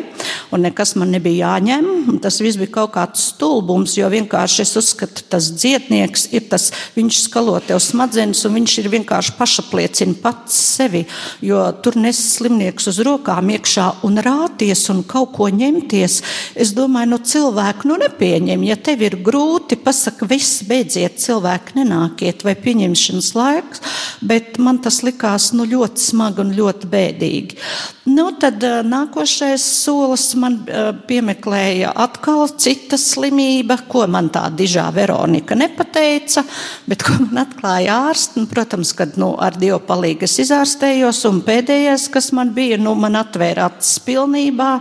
un nekas man nebija jāņem. Tas viss bija kaut kāds stulbums, jo vienkārši es uzskatu, tas dzietnieks ir tas, viņš skalo tev smadzenes, un viņš ir vienkārši pašapliecina pats sevi, jo tur nes slimnieks uz rokām iekšā un rāties un kaut ko ņemties. Es domāju, no cilvēku, nu nepieņem. Ja tev ir grūti, pasaka, viss beidziet, cilvēki nenākiet vai pieņemšanas laiks, bet man tas likās nu, ļoti smagi un ļoti bēdīgi. Nu, tad nākošais solis man piemeklēja atkal cita slimība, ko man tā dižā Veronika nepateica, bet ko man atklāja ārsts. Nu, protams, kad nu, ar Dievu palīdzību es izārstējos, un pēdējais, kas man bija, nu, man atvēra acis pilnībā.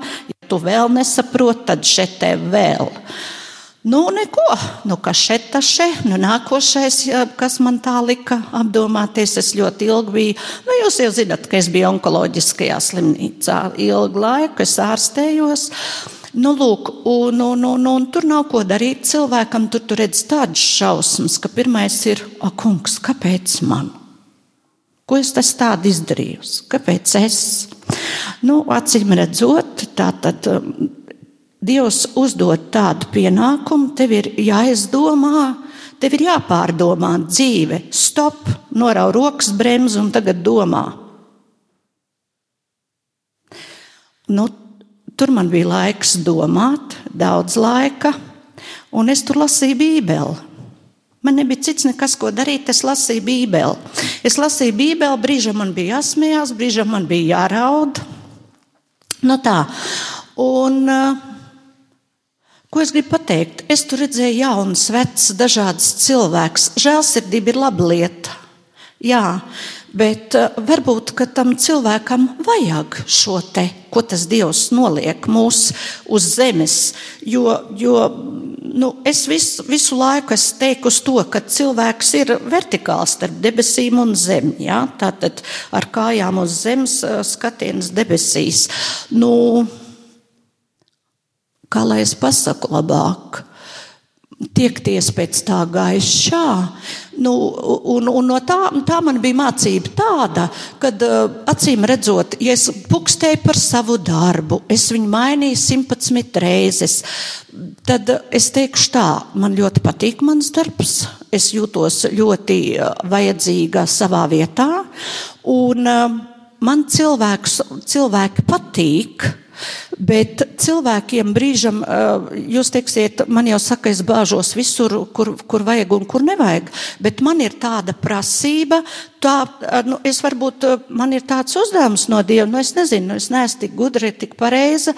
Tu vēl nesaproti, tad šeit tev vēl. Nu, neko, nu, kas šeit tas šeit, nu, nākošais, kas man tā lika apdomāties, es ļoti ilgi biju, nu, jūs jau zinat, ka es biju onkoloģiskajā slimnīcā ilgu laiku, es ārstējos. Nu, lūk, un, un, un, un tur nav ko darīt cilvēkam, tur tur redz tādas šausmas, ka pirmais ir, ak, kungs, kāpēc man? Ko es tādu izdarīju? Kāpēc es? Nu, acīm redzot, tā tad Dievs uzdod tādu pienākumu, tev ir jāizdomā, tev ir jāpārdomā dzīve. Stop, norauj rokas bremzi un tagad domā. Nu, tur man bija laiks domāt, daudz laika, un es tur lasīju Bībeli. Man nebija cits nekas, ko darīt. Es lasīju Bībeli. Es lasīju Bībeli, brīžam man bija jāsmējās, brīžam man bija jāraud. Nu tā. Un, uh, Ko es gribu pateikt? Es tur redzēju jaunus, vecus, dažādus cilvēkus. Žēlsirdība ir laba lieta. Jā, bet uh, varbūt tam cilvēkam vajag šo te, ko tas Dievs noliek mūs uz zemes. Jo, jo nu, es visu, visu laiku esmu teikusi to, ka cilvēks ir vertikāls starp debesīm un zemi. Jā? Tātad ar kājām uz zemes skatiens debesīs. Nu, kā lai es pasaku labāk, tiekties pēc tā gaišā. Nu, un, un no tā, tā man bija mācība tāda, ka acīm redzot, ja es pukstēju par savu darbu, es viņu mainīju 111 reizes, tad es teikšu tā, man ļoti patīk mans darbs, es jūtos ļoti vajadzīga savā vietā, un man cilvēks, cilvēki patīk. Bet cilvēkiem brīžam, jūs teiksiet, man jau saka, es bāžos visur, kur, kur vajag un kur nevajag. Bet man ir tāda prasība, tā, nu, es varbūt, man ir tāds uzdevums no Dieva, nu, es nezinu, es neesmu tik gudri, tik pareiza,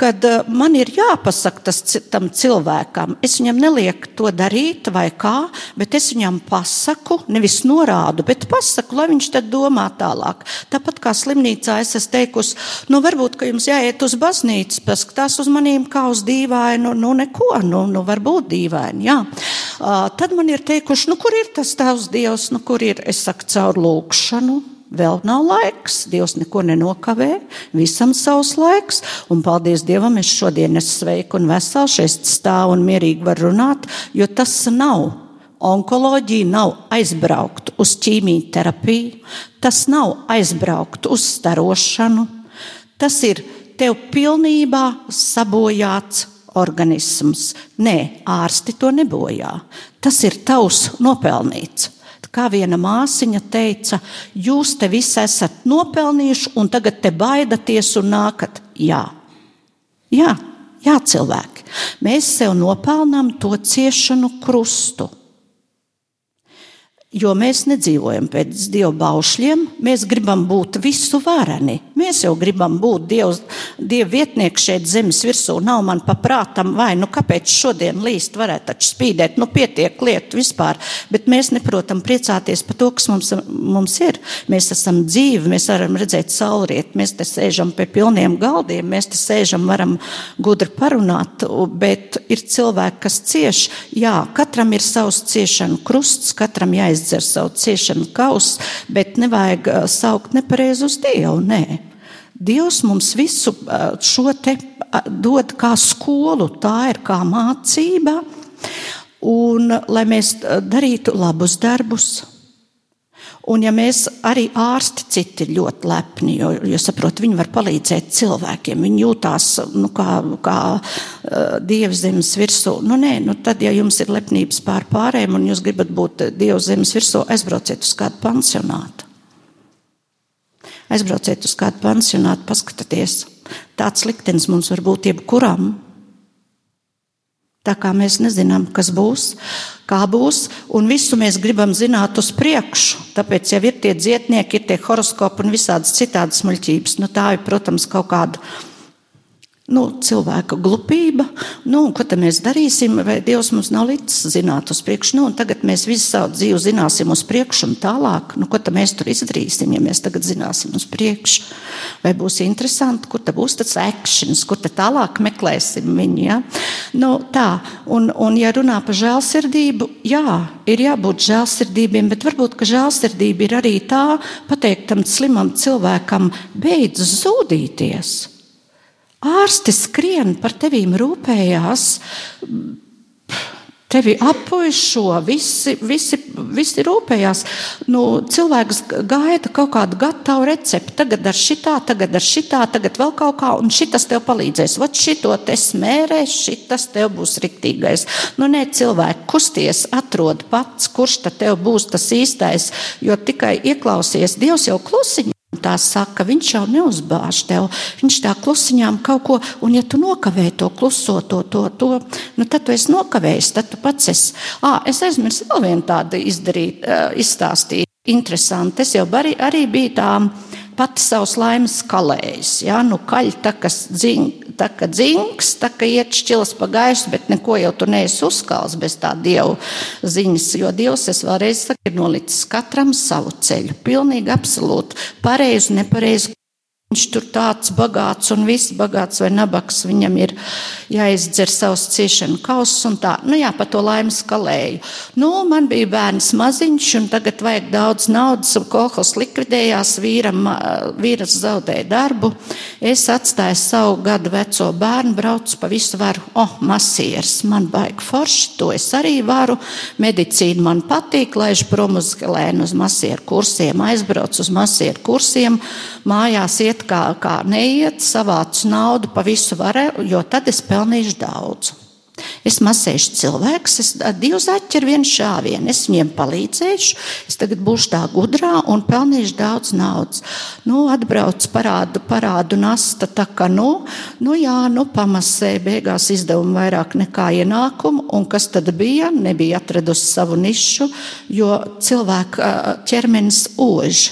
kad man ir jāpasaka tas tam cilvēkam. Es viņam nelieku to darīt vai kā, bet es viņam pasaku, nevis norādu, bet pasaku, lai viņš tad domā tālāk. Tāpat kā slimnīcā es esmu teikusi, nu, varbūt, ka jums jāiet uz baznīcu baznīcu, paskatās uz maniem kā uz dīvainu, nu neko, nu, nu varbūt dīvaini, jā. Tad man ir teikuši, nu kur ir tas tavs dievs, nu kur ir, es saku, caur lūkšanu, Vēl nav laiks, Dievs neko nenokavē, visam savs laiks, un paldies Dievam, es šodien esmu sveika un vesela, šeit stāvu un mierīgi var runāt, jo tas nav Onkoloģija nav aizbraukt uz ķīmijterapiju, tas nav aizbraukt uz starošanu. Tas ir tev pilnībā sabojāts organisms. Nē, ārsti to nebojā. Tas ir tavs nopelnīts. Kā viena māsiņa teica, jūs te visi esat nopelnījuši, un tagad te baidaties un nākat. Jā, jā, jā cilvēki. Mēs sev nopelnām to ciešanu krustu. Jo mēs nedzīvojam pēc dieva baušļiem, mēs gribam būt visu vareni. Mēs jau gribam būt dievs, dieva vietnieki šeit zemes virsū. Nav man paprātam, vai nu kāpēc šodien līst, varētu taču spīdēt, nu pietiek lietu vispār. Bet mēs neprotam priecāties par to, kas mums, mums ir. Mēs esam dzīvi, mēs varam redzēt saulriet, mēs te sēžam pie pilniem galdiem, mēs te sēžam, varam gudri parunāt, bet ir cilvēki, kas cieš. Jā, katram ir savs ciešanu krusts, katram jāizdara aizdzer savu ciešanu kausu, bet nevajag uh, saukt nepareizi uz Dievu. Nē. Dievs mums visu uh, šo te uh, dod kā skolu, tā ir kā mācība, un lai mēs darītu labus darbus. Un ja mēs arī ārsti citi ir ļoti lepni, jo, jo saprot, viņi var palīdzēt cilvēkiem, viņi jūtās nu, kā, kā uh, dievs zemes virsū. Nu, nē, nu, tad, ja jums ir lepnības pār pārējiem un jūs gribat būt dievs zemes virsū, aizbrauciet uz kādu pansionātu. Aizbrauciet uz kādu pansionātu, paskatieties. Tāds liktenis mums var būt jebkuram. Tā kā mēs nezinām, kas būs, kā būs, un visu mēs gribam zināt uz priekšu. Tāpēc jau ir tie dzietnieki, ir tie horoskopi un visādas citādas muļķības. Nu, tā ir, protams, kaut kāda nu, cilvēka glupība. Nu, ko tad mēs darīsim? Vai Dievs mums nav līdzi zināt uz priekšu? Nu, tagad mēs visu savu dzīvi zināsim uz priekšu un tālāk. Nu, ko tad mēs tur izdarīsim, ja mēs tagad zināsim uz priekšu? Vai būs interesanti, kur tad būs tas akcents, kur tad tālāk meklēsim viņu? Ja? Nu, tā, un, un ja runā par žēlsirdību, jā, ir jābūt žēlsirdībiem, bet varbūt, žēlsirdība ir arī tā pateikt tam slimam cilvēkam, beidz zudīties. Ārsti skrien par tevīm rūpējās. Tevi apuišo, visi, visi, visi rūpējās. Nu, cilvēks gaida kaut kādu gatavu recepti. Tagad ar šitā, tagad ar šitā, tagad vēl kaut kā, un šitas tev palīdzēs. Vat šito te smērē, šitas tev būs riktīgais. Nu, nē, cilvēki, kusties, atrod pats, kurš tad tev būs tas īstais, jo tikai ieklausies Dievs jau klusiņā tā saka, viņš jau neuzbāž tev. Viņš tā klusiņām kaut ko, un ja tu nokavē to kluso, to, to, to nu tad tu esi nokavējis, tad tu pats esi. À, es aizmirsu vēl vienu tādu izdarīt, izstāstīt. Interesanti. Es jau arī, arī biju tā pati savas laimes kalējis. Ja? Nu, kaļ tā, kas dzing, tā, ka dzings, tā, ka iet šķilas pa gaisu, bet neko jau tu neesi uzkāls bez tā dievu ziņas. Jo dievs, es vēlreiz saku, ir nolicis katram savu ceļu. Pilnīgi absolūti pareizi, nepareizi Viņš tur tāds bagāts un viss bagāts vai nabaks, viņam ir jāizdzer savus ciešanu kausus un tā. Nu jā, pa to laimes kalēju. Nu, man bija bērns maziņš un tagad vajag daudz naudas un kolhos likvidējās, vīram, vīras zaudēja darbu. Es atstāju savu gadu veco bērnu, braucu pa visu varu. O, oh, masieris, man baigi forši, to es arī varu. Medicīna man patīk, laiž prom uz Helēnu uz masieru kursiem, aizbraucu uz masieru kursiem, mājās iet iet kā, kā neiet, savāc naudu pa visu varu, jo tad es pelnīšu daudz. Es masēšu cilvēkus, es divu zaķi ar vienu šāvienu. Es viņiem palīdzēšu, es tagad būšu tā gudrā un pelnīšu daudz naudas. Nu, atbrauc parādu, parādu nasta, tā kā, nu, nu jā, nu, pamasē, beigās izdevumi vairāk nekā ienākumu, un kas tad bija? Nebija atradusi savu nišu, jo cilvēka ķermenis ož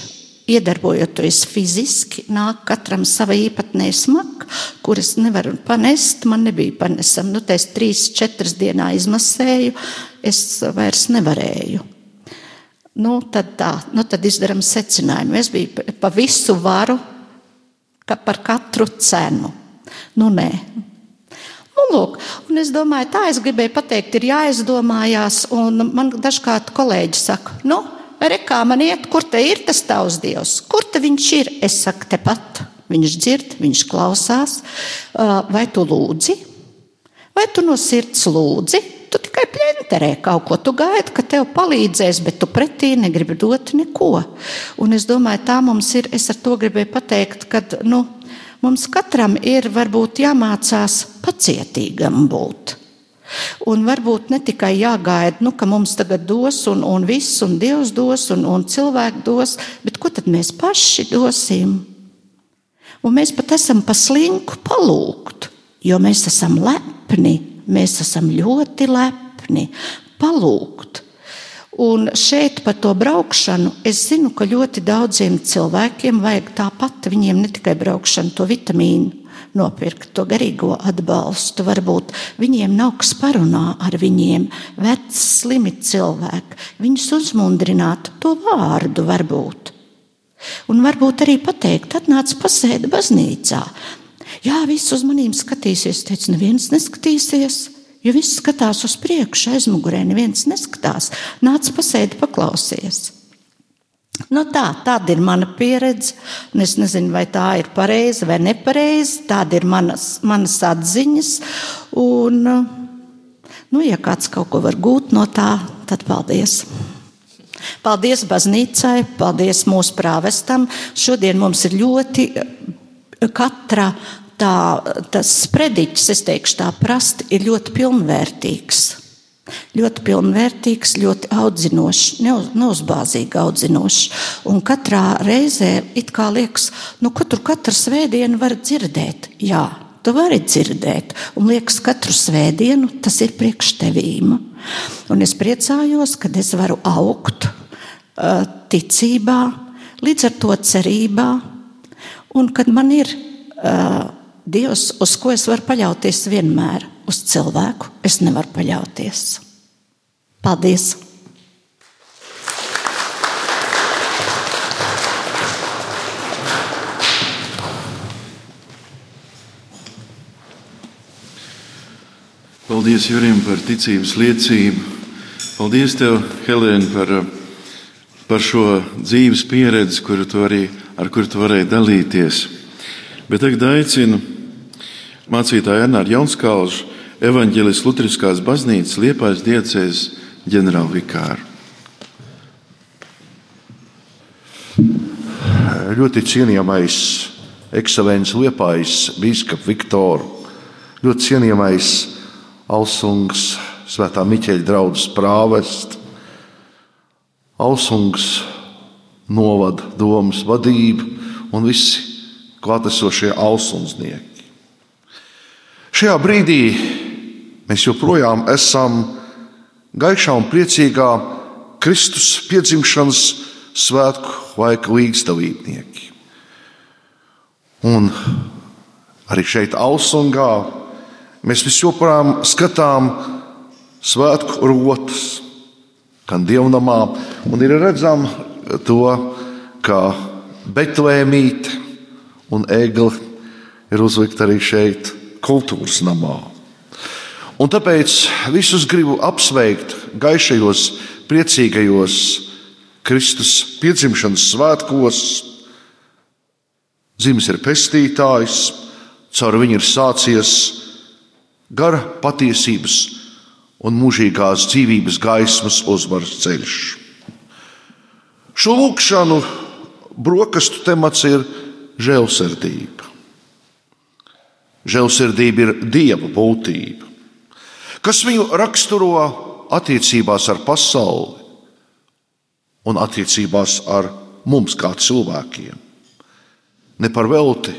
iedarbojoties fiziski, nāk katram sava īpatnē smaka, kuras nevaru panest. Man nebija panesama. Nu, es trīs, četras dienā izmasēju, es vairs nevarēju. Nu, tad tā, nu, tad izdarām secinājumu. Es biju pa visu varu, ka par katru cenu. Nu, nē. Nu, lūk, un es domāju, tā es gribēju pateikt, ir jāizdomājās. Man dažkārt kolēģi saka, nu, re, kā man iet, kur te ir tas tavs dievs? Kur te viņš ir? Es saku, tepat. Viņš dzird, viņš klausās. Vai tu lūdzi? Vai tu no sirds lūdzi? Tu tikai plenterē kaut ko, tu gaidi, ka tev palīdzēs, bet tu pretī negribi dot neko. Un es domāju, tā mums ir, es ar to gribēju pateikt, ka, nu, mums katram ir varbūt jāmācās pacietīgam būt. Un varbūt ne tikai jāgaida, nu, ka mums tagad dos, un, un viss, un Dievs dos, un, un cilvēki dos, bet ko tad mēs paši dosim? Un mēs pat esam pa slinku palūgt, jo mēs esam lepni Mēs esam ļoti lepni, palūgt. Un šeit par to braukšanu es zinu, ka ļoti daudziem cilvēkiem vajag tāpat, viņiem ne tikai braukšana, to vitamīnu nopirkt, to garīgo atbalstu. Varbūt viņiem nav kas parunā ar viņiem, veci, slimi cilvēki. Viņus uzmundrināt to vārdu varbūt. Un varbūt arī pateikt, atnāc pasēdi baznīcā. Jā, viss uz maniem skatīsies. Es teicu, neviens neskatīsies. Jo viss skatās uz priekšu, aizmugurē neviens neskatās. Nāc, pasēdi, paklausies. Nu tā, tāda ir mana pieredze. Es nezinu, vai tā ir pareiza vai nepareiza. Tāda ir manas, manas atziņas. Un, nu, ja kāds kaut ko var gūt no tā, tad paldies! Paldies baznīcai, paldies mūsu prāvestam. Šodien mums ir ļoti katra tā, tas sprediķis, es teikšu, tā prasti ir ļoti pilnvērtīgs. Ļoti pilnvērtīgs, ļoti audzinošs, neuz, neuzbāzīgi audzinošs. Un katrā reizē it kā liekas, nu, ka tur katru svētdienu var dzirdēt. Jā, tu vari dzirdēt, un liekas, katru svētdienu tas ir priekš tevīm. Un es priecājos, kad es varu augt uh, ticībā, līdz ar to cerībā, un kad man ir. Uh, Dievs, uz ko es varu paļauties vienmēr, uz cilvēku es nevaru paļauties. Paldies! Paldies Jurim par ticības liecību. Paldies tev, Helēna, par, par šo dzīves pieredzi, kuru tu arī, ar kuru tu varēji dalīties. Bet tagad aicinu mācītāju Ernāru Jaunskaužu, evaņģēlis Lutriskās baznīcas Liepājas diecēs ģenerālvikāru. Ļoti cienījamais ekscelences Liepājas biskups Viktor, ļoti cienījamais Alsungs, Svētā Miķeļa draugs prāvests, Alsungs novada domas vadība un visi klātesošie Alsunsnieki. Šajā brīdī mēs joprojām esam gaišā un priecīgā Kristus piedzimšanas svētku laika līdzdalībnieki. Un arī šeit, Ausungā, mēs joprojām skatām svētku rotas, gan dievnamā, un ir redzama to, ka Betlēmīte un Egli ir uzlikta arī šeit kultūras namā. Un tāpēc visus gribu apsveikt gaišajos, priecīgajos Kristus piedzimšanas svētkos. Zims ir pestītājs, caur viņu ir sācies gara patiesības un mūžīgās dzīvības gaismas uzvaras ceļš. Šo lūkšanu brokastu temats ir žēlsirdība. Žēlsirdība ir dieva būtība, kas viņu raksturo attiecībās ar pasauli un attiecībās ar mums kā cilvēkiem. Ne par velti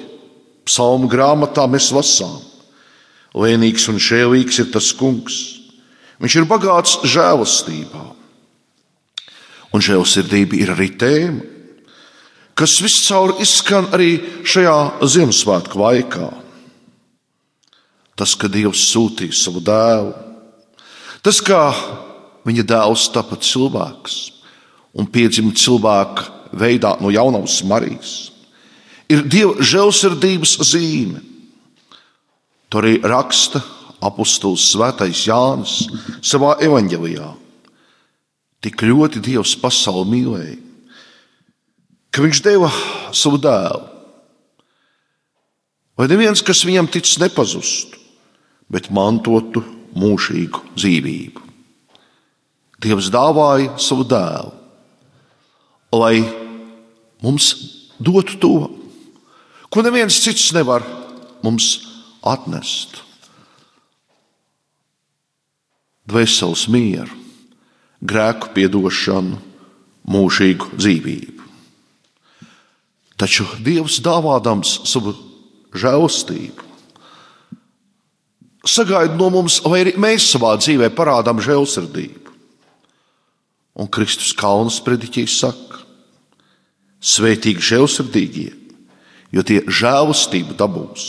psalmu grāmatā mēs lasām. Lēnīgs un šēlīgs ir tas kungs. Viņš ir bagāts žēlastībā. Un žēlsirdība ir arī tēma, kas viscaur izskan arī šajā Ziemassvētku laikā tas, ka Dievs sūtīja savu dēlu, tas, kā viņa dēls tapa cilvēks un piedzima cilvēka veidā no jaunās Marijas, ir Dieva žēlsirdības zīme. To arī raksta apustulis Svētais Jānis savā evanģelijā. Tik ļoti Dievs pasauli mīlēja, ka Viņš deva savu dēlu. Lai neviens, kas viņam tic, nepazustu, bet mantotu mūžīgu dzīvību. Dievs dāvāja savu dēlu, lai mums dotu to, ko neviens cits nevar mums atnest. Dvēseles mieru, grēku piedošanu, mūžīgu dzīvību. Taču Dievs dāvādams savu žēlastību, sagaida no mums, lai arī mēs savā dzīvē parādām žēlsirdību. Un Kristus Kalnas prediķīs saka, svētīgi žēlsirdīgie, jo tie žēlastību dabūs.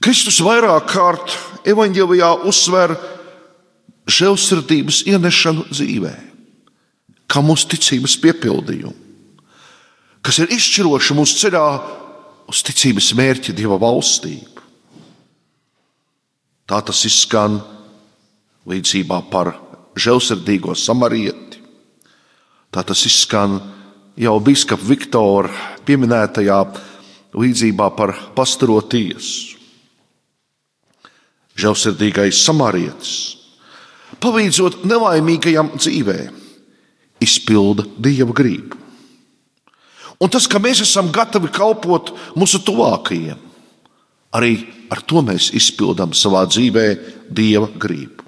Kristus vairāk kārt evanģēlijā uzsver žēlsirdības ienešanu dzīvē, kā mūsu ticības piepildījumu kas ir izšķiroši mūsu ceļā uz ticības mērķa, Dieva valstību. Tā tas izskan līdzībā par žēlsirdīgo samarieti. Tā tas izskan jau biskupa Viktora pieminētajā līdzībā par pastaro tiesu. Žēlsirdīgais samarietis, palīdzot nelaimīgajam dzīvē, izpilda dieva gribu. Un tas, ka mēs esam gatavi kalpot mūsu tuvākajiem, arī ar to mēs izpildām savā dzīvē Dieva gribu.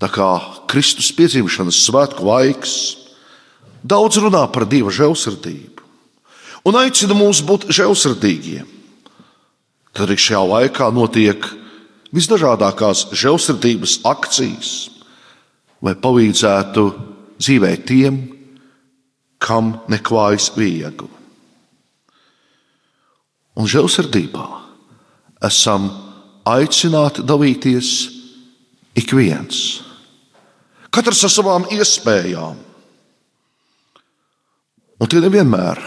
Tā kā Kristus piedzimšanas svētku laiks daudz runā par Dieva žēlsirdību un aicina mūs būt žēlsirdīgiem, tad arī šajā laikā notiek visdažādākās žēlsirdības akcijas, lai palīdzētu dzīvēt tiem, kam neklājas viegli. Un žēlsirdībā esam aicināti dalīties ik viens, katrs ar savām iespējām. Un tie nevienmēr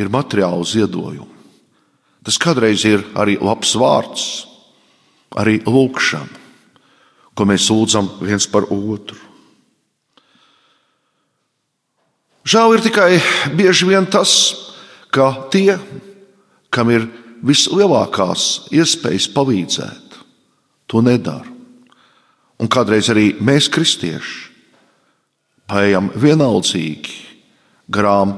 ir materiāli ziedojumi. Tas kādreiz ir arī labs vārds, arī lūkšana, ko mēs lūdzam viens par otru. Žēl ir tikai bieži vien tas, ka tie, kam ir vislielākās iespējas palīdzēt, to nedara. Un kādreiz arī mēs, kristieši, paiet vienaldzīgi garām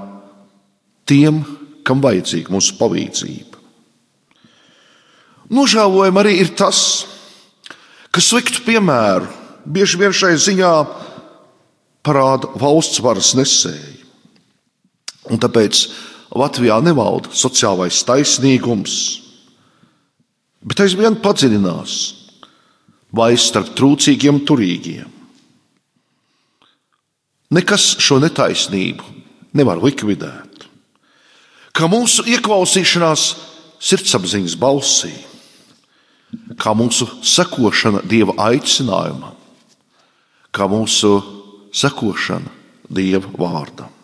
tiem, kam vajadzīga mūsu palīdzība. Nožēlojami arī ir tas, ka sliktu piemēru bieži vien šai ziņā parāda valsts varas nesēji. Un tāpēc Latvijā nevalda sociālais taisnīgums, bet aizvien padziļinās vai starp trūcīgiem un turīgiem. Nekas šo netaisnību nevar likvidēt. Kā mūsu ieklausīšanās sirdsapziņas balsī, kā mūsu sekošana Dieva aicinājumam, kā mūsu sekošana Dieva vārdam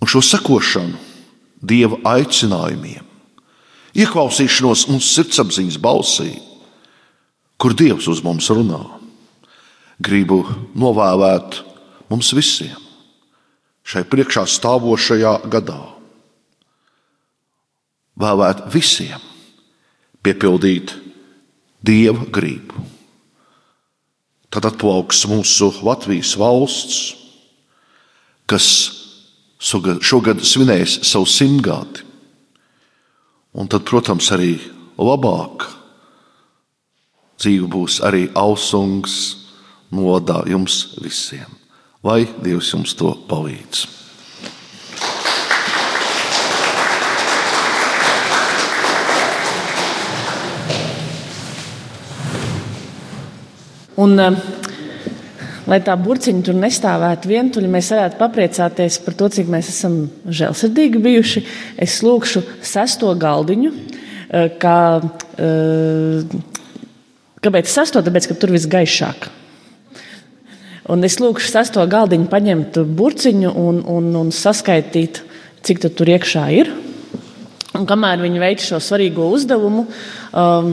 un šo sekošanu Dieva aicinājumiem, ieklausīšanos mūsu sirdsapziņas balsī, kur Dievs uz mums runā, gribu novēlēt mums visiem šai priekšā stāvošajā gadā. Vēlēt visiem piepildīt Dieva gribu. Tad atplauks mūsu Latvijas valsts, kas šogad svinējis savu simtgadi. Un tad, protams, arī labāk dzīve būs arī ausungs nodā jums visiem. Lai Dievs jums to palīdz! Un, lai tā burciņa tur nestāvētu vientuļi, mēs varētu papriecāties par to, cik mēs esam žēlsirdīgi bijuši. Es lūkšu sesto galdiņu. Eh, kā, eh, kāpēc sesto? Tāpēc, ka tur viss gaišāk. Un es lūkšu sesto galdiņu paņemt burciņu un, un, un saskaitīt, cik tur iekšā ir. Un kamēr viņi veic šo svarīgo uzdevumu, um,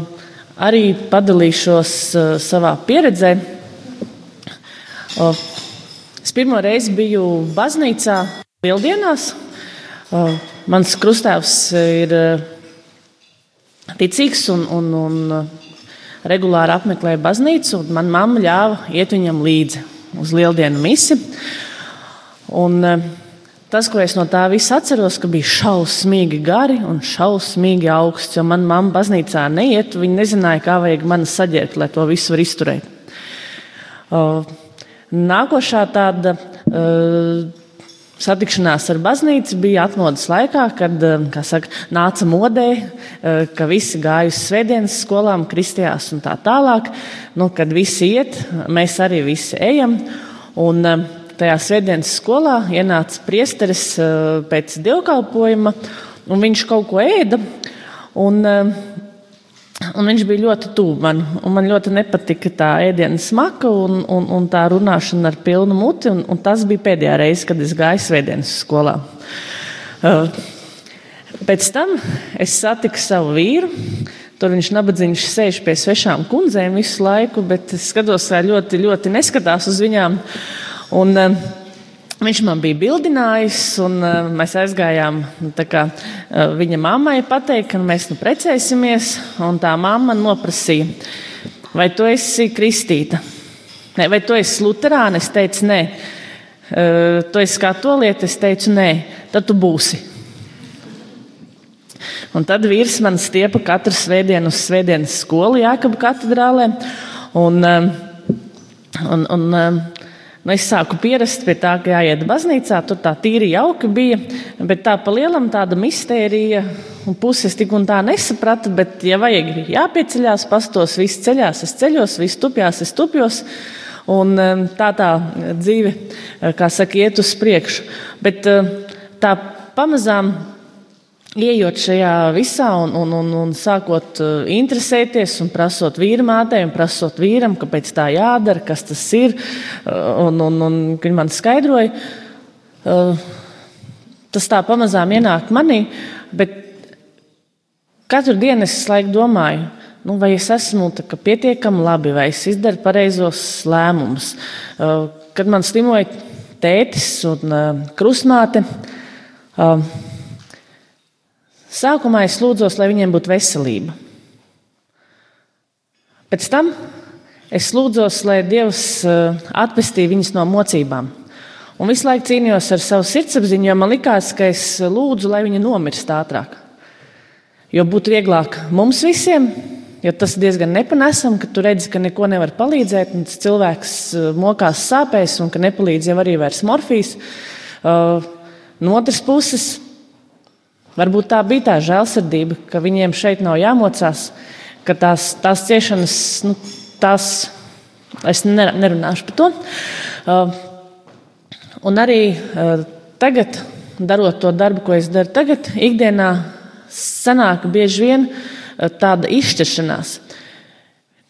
arī padalīšos uh, savā pieredzē. Uh, es pirmo reizi biju baznīcā Lieldienās. Uh, mans krustāvs ir uh, ticīgs un, un, un uh, regulāri apmeklē baznīcu, manā mamma ļāva iet viņam līdzi uz Lieldienu misi. Un, uh, Tas, ko es no tā visa atceros, ka bija šausmīgi gari un šausmīgi augsts, jo manā mamma baznīcā neiet. Viņa nezināja, kā vajag mani saģēt, lai to visu var izturēt. Nākošā tāda satikšanās ar baznīcu bija atmodas laikā, kad saka, nāca modē, ka visi gāja uz svētdienas skolām, kristījās un tā tālāk. Nu, kad visi iet, mēs arī visi ejam. Un, tajā svētdienas skolā ienāca priesteris pēc dievkalpojuma, un viņš kaut ko ēda. Un, Un viņš bija ļoti tuvu man. Man ļoti nepatika tā ēdienu smaka un, un, un tā runāšana ar pilnu muti. Un, un tas bija pēdējā reize, kad es gāju svētdienas skolā. Uh, pēc tam es satiku savu vīru. Tur viņš nabadzīgs sēž pie svešām kundzēm visu laiku, bet es skatos, kā ļoti, ļoti neskatās uz viņām. Un, uh, Viņš man bija bildinājis, un uh, mēs aizgājām nu, kā, uh, viņa mammai pateikt, ka mēs nu precēsimies. Tā mamma noprasīja, vai tu esi kristīta? Ne, vai tu esi luterāna? Es teicu, nē. Uh, tu esi katolieta? Es teicu, nē. Tad tu būsi. Un tad vīrs man stiepa katru svētdienu uz svētdienas skolu Jākaba katedrālē. Un, un, un, Nu, es sāku pierast pie tā, ka jāiet baznīcā, tur tā tīri jauka bija, bet tā pa lielam tāda mistērija un puses tik un tā nesapratu, bet, ja vajag jāpieceļās, pastos, viss ceļās, es ceļos, viss tupjās, es tupjos. Un tā tā dzīve, kā saka, iet uz priekšu. Bet tā pamazām Iejot šajā visā un, un, un, un sākot uh, interesēties un prasot vīrmātei un prasot vīram, kāpēc tā jādara, kas tas ir, uh, un, un, un viņi man skaidroja, uh, tas tā pamazām ienāk manī, bet katru dienu es laiku domāju, nu, vai es esmu pietiekami labi, vai es izdaru pareizos lēmumus. Kad man slimoja tētis un krustmāte, Sākumā es lūdzos, lai viņiem būtu veselība. Pēc tam es lūdzos, lai Dievs eh, atpestī viņus no mocībām. Un visu laiku cīnījos ar savu sirdsapziņu, jo man likās, ka es lūdzu, lai viņi nomirst ātrāk. Jo būtu vieglāk mums visiem, jo tas ir diezgan nepanesami, ka tu redzi, ka neko nevar palīdzēt, un cilvēks eh, mokās sāpēs, un ka nepalīdz jau arī vairs morfijas. Uh, no otras puses, Varbūt tā bija tā žēlsirdība, ka viņiem šeit nav jāmocās, ka tās, tās ciešanas, nu, tās es nerunāšu par to. Uh, un arī uh, tagad, darot to darbu, ko es daru tagad, ikdienā sanāk bieži vien uh, tāda izšķiršanās.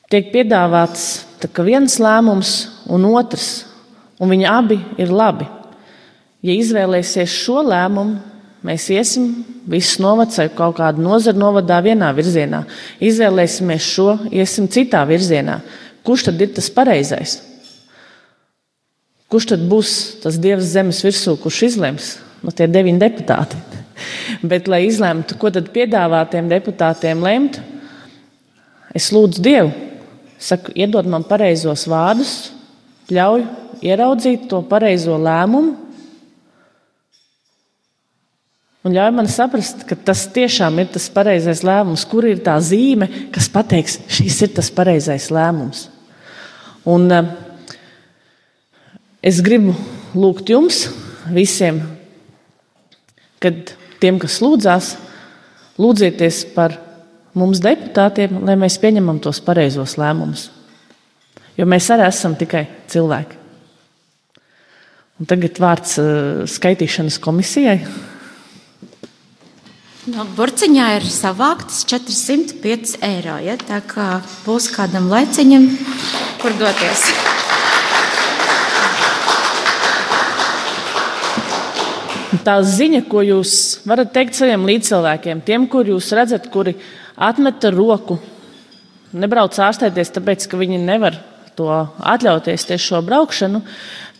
Tiek piedāvāts viens lēmums un otrs, un viņi abi ir labi. Ja izvēlēsies šo lēmumu, Mēs iesim, viss novads vai kaut kāda nozara novadā vienā virzienā. Izvēlēsimies šo, iesim citā virzienā. Kurš tad ir tas pareizais? Kurš tad būs tas dievs zemes virsū, kurš izlems? Nu, tie deviņi deputāti. Bet, lai izlemtu, ko tad piedāvāt tiem deputātiem lemt, es lūdzu Dievu, saku, iedod man pareizos vārdus, ļauj ieraudzīt to pareizo lēmumu, Un ļauj man saprast, ka tas tiešām ir tas pareizais lēmums, kur ir tā zīme, kas pateiks, šis ir tas pareizais lēmums. Un uh, es gribu lūgt jums visiem, kad tiem, kas lūdzās, lūdzieties par mums deputātiem, lai mēs pieņemam tos pareizos lēmumus. Jo mēs arī esam tikai cilvēki. Un tagad vārds uh, skaitīšanas komisijai. No burciņā ir savāktas 405 eiro. Ja? Tā kā būs kādam laiciņam, kur doties. tā ziņa, ko jūs varat teikt saviem līdzcilvēkiem, tiem, kur jūs redzat, kuri atmeta roku, nebrauc ārstēties, tāpēc, ka viņi nevar to atļauties tieši šo braukšanu,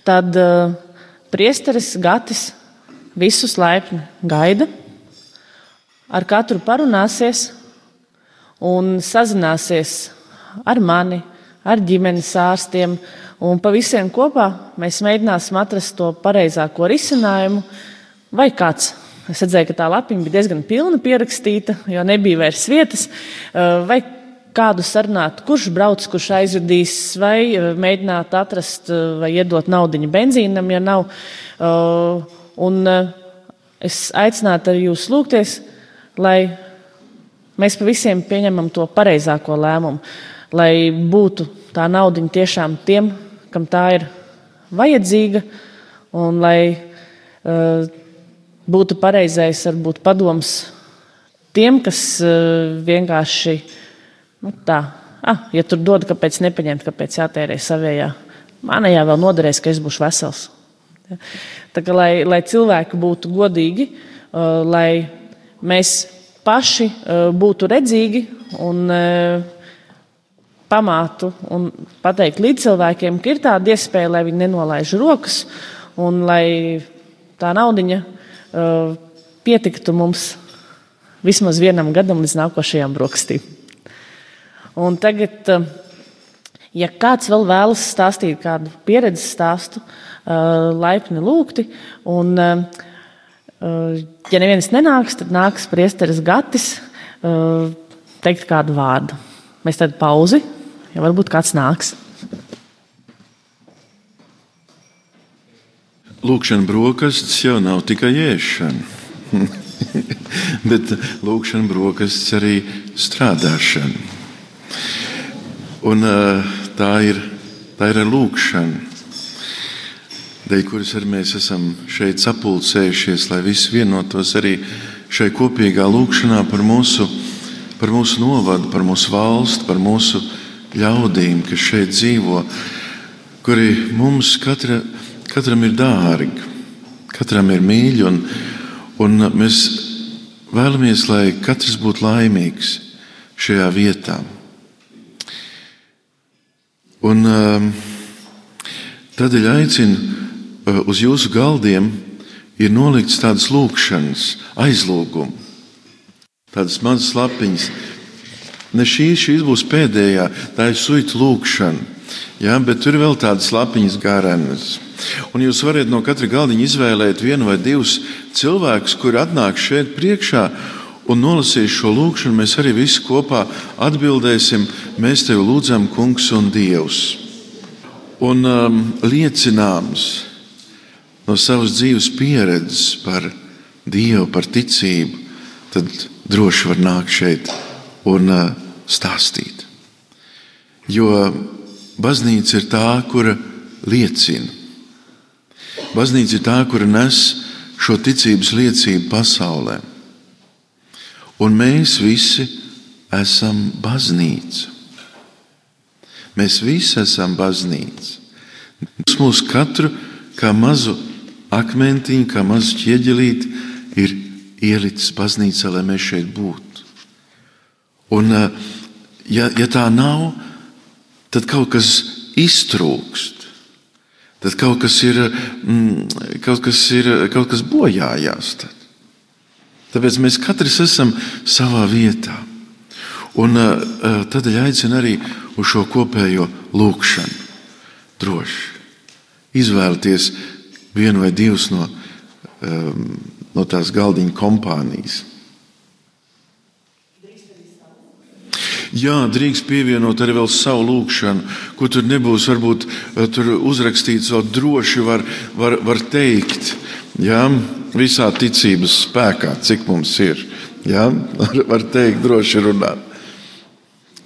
tad uh, priesteris Gatis visus laipni gaida, ar katru parunāsies un sazināsies ar mani, ar ģimenes ārstiem. Un pa visiem kopā mēs mēģināsim atrast to pareizāko risinājumu. Vai kāds, es redzēju, ka tā lapiņa bija diezgan pilna pierakstīta, jo nebija vairs vietas, vai kādu sarunāt, kurš brauc, kurš aizvedīs, vai mēģināt atrast vai iedot naudu benzīnam, ja nav. Un es aicinātu arī jūs lūgties, lai mēs pa visiem pieņemam to pareizāko lēmumu lai būtu tā nauda tiešām tiem, kam tā ir vajadzīga, un lai uh, būtu pareizais, varbūt padoms tiem, kas uh, vienkārši nu, tā, ah, ja tur dod, kāpēc nepaņemt, kāpēc jātērē savējā. Manējā vēl noderēs, ka es būšu vesels. Ja? Tā kā, lai, lai cilvēki būtu godīgi, uh, lai mēs paši uh, būtu redzīgi un uh, pamātu un pateikt līdz cilvēkiem, ka ir tāda iespēja, lai viņi nenolaiž rokas un lai tā naudiņa uh, pietiktu mums vismaz vienam gadam līdz nākošajām brokastīm. Un tagad, ja kāds vēl vēlas stāstīt kādu pieredzes stāstu, laipni lūgti. Un, uh ja neviens nenāks, tad nāks priesteris Gatis uh, teikt kādu vārdu. Mēs tad pauzi ja varbūt kāds nāks. Lūkšana brokastis jau nav tikai ēšana, bet lūkšana brokastis arī strādāšana. Un, tā ir, tā ir lūkšana, dēļ kuras arī mēs esam šeit sapulcējušies, lai visi vienotos arī šai kopīgā lūkšanā par mūsu, par mūsu novadu, par mūsu valsti, par mūsu ļaudīm, kas šeit dzīvo, kuri mums katra, katram ir dārgi, katram ir mīļi. Un, un mēs vēlamies, lai katrs būtu laimīgs šajā vietā. Un, um, tādēļ aicinu uz jūsu galdiem ir nolikts tādas lūkšanas, aizlūgumu, tādas mazas lapiņas, Ne šī, šīs būs pēdējā, tā ir suita lūkšana. Ja, bet tur ir vēl tādas lapiņas garenas. Un jūs varat no katra galdiņa izvēlēt vienu vai divus cilvēkus, kuri atnāk šeit priekšā un nolasīs šo lūkšanu. Mēs arī visi kopā atbildēsim, mēs tevi lūdzam, Kungs un Dievs. Un um, liecināms no savas dzīves pieredzes par Dievu, par ticību, tad droši var nākt šeit un uh, stāstīt. Jo baznīca ir tā, kura liecina. Baznīca ir tā, kura nes šo ticības liecību pasaulē. Un mēs visi esam baznīca. Mēs visi esam baznīca. Tas mūs katru kā mazu akmentiņu, kā mazu ķieģelīti ir ielicis baznīcā, lai mēs šeit būtu. Un, eh, ja, ja tā nav, tad kaut kas iztrūkst. Tad kaut kas ir, mm, kaut kas ir kaut kas bojājās. Tad. Tāpēc mēs katrs esam savā vietā. Un eh, eh, tādēļ aicinu arī uz šo kopējo lūkšanu. Droši izvēlēties vienu vai divus no, no tās galdiņa kompānijas. Jā, drīkst pievienot arī savu lūgšanu, ko tur nebūs. Varbūt eh, tur uzrakstīts, vēl droši var, var, var teikt, jā, visā ticības spēkā, cik mums ir. Jā, var, var teikt, droši runāt.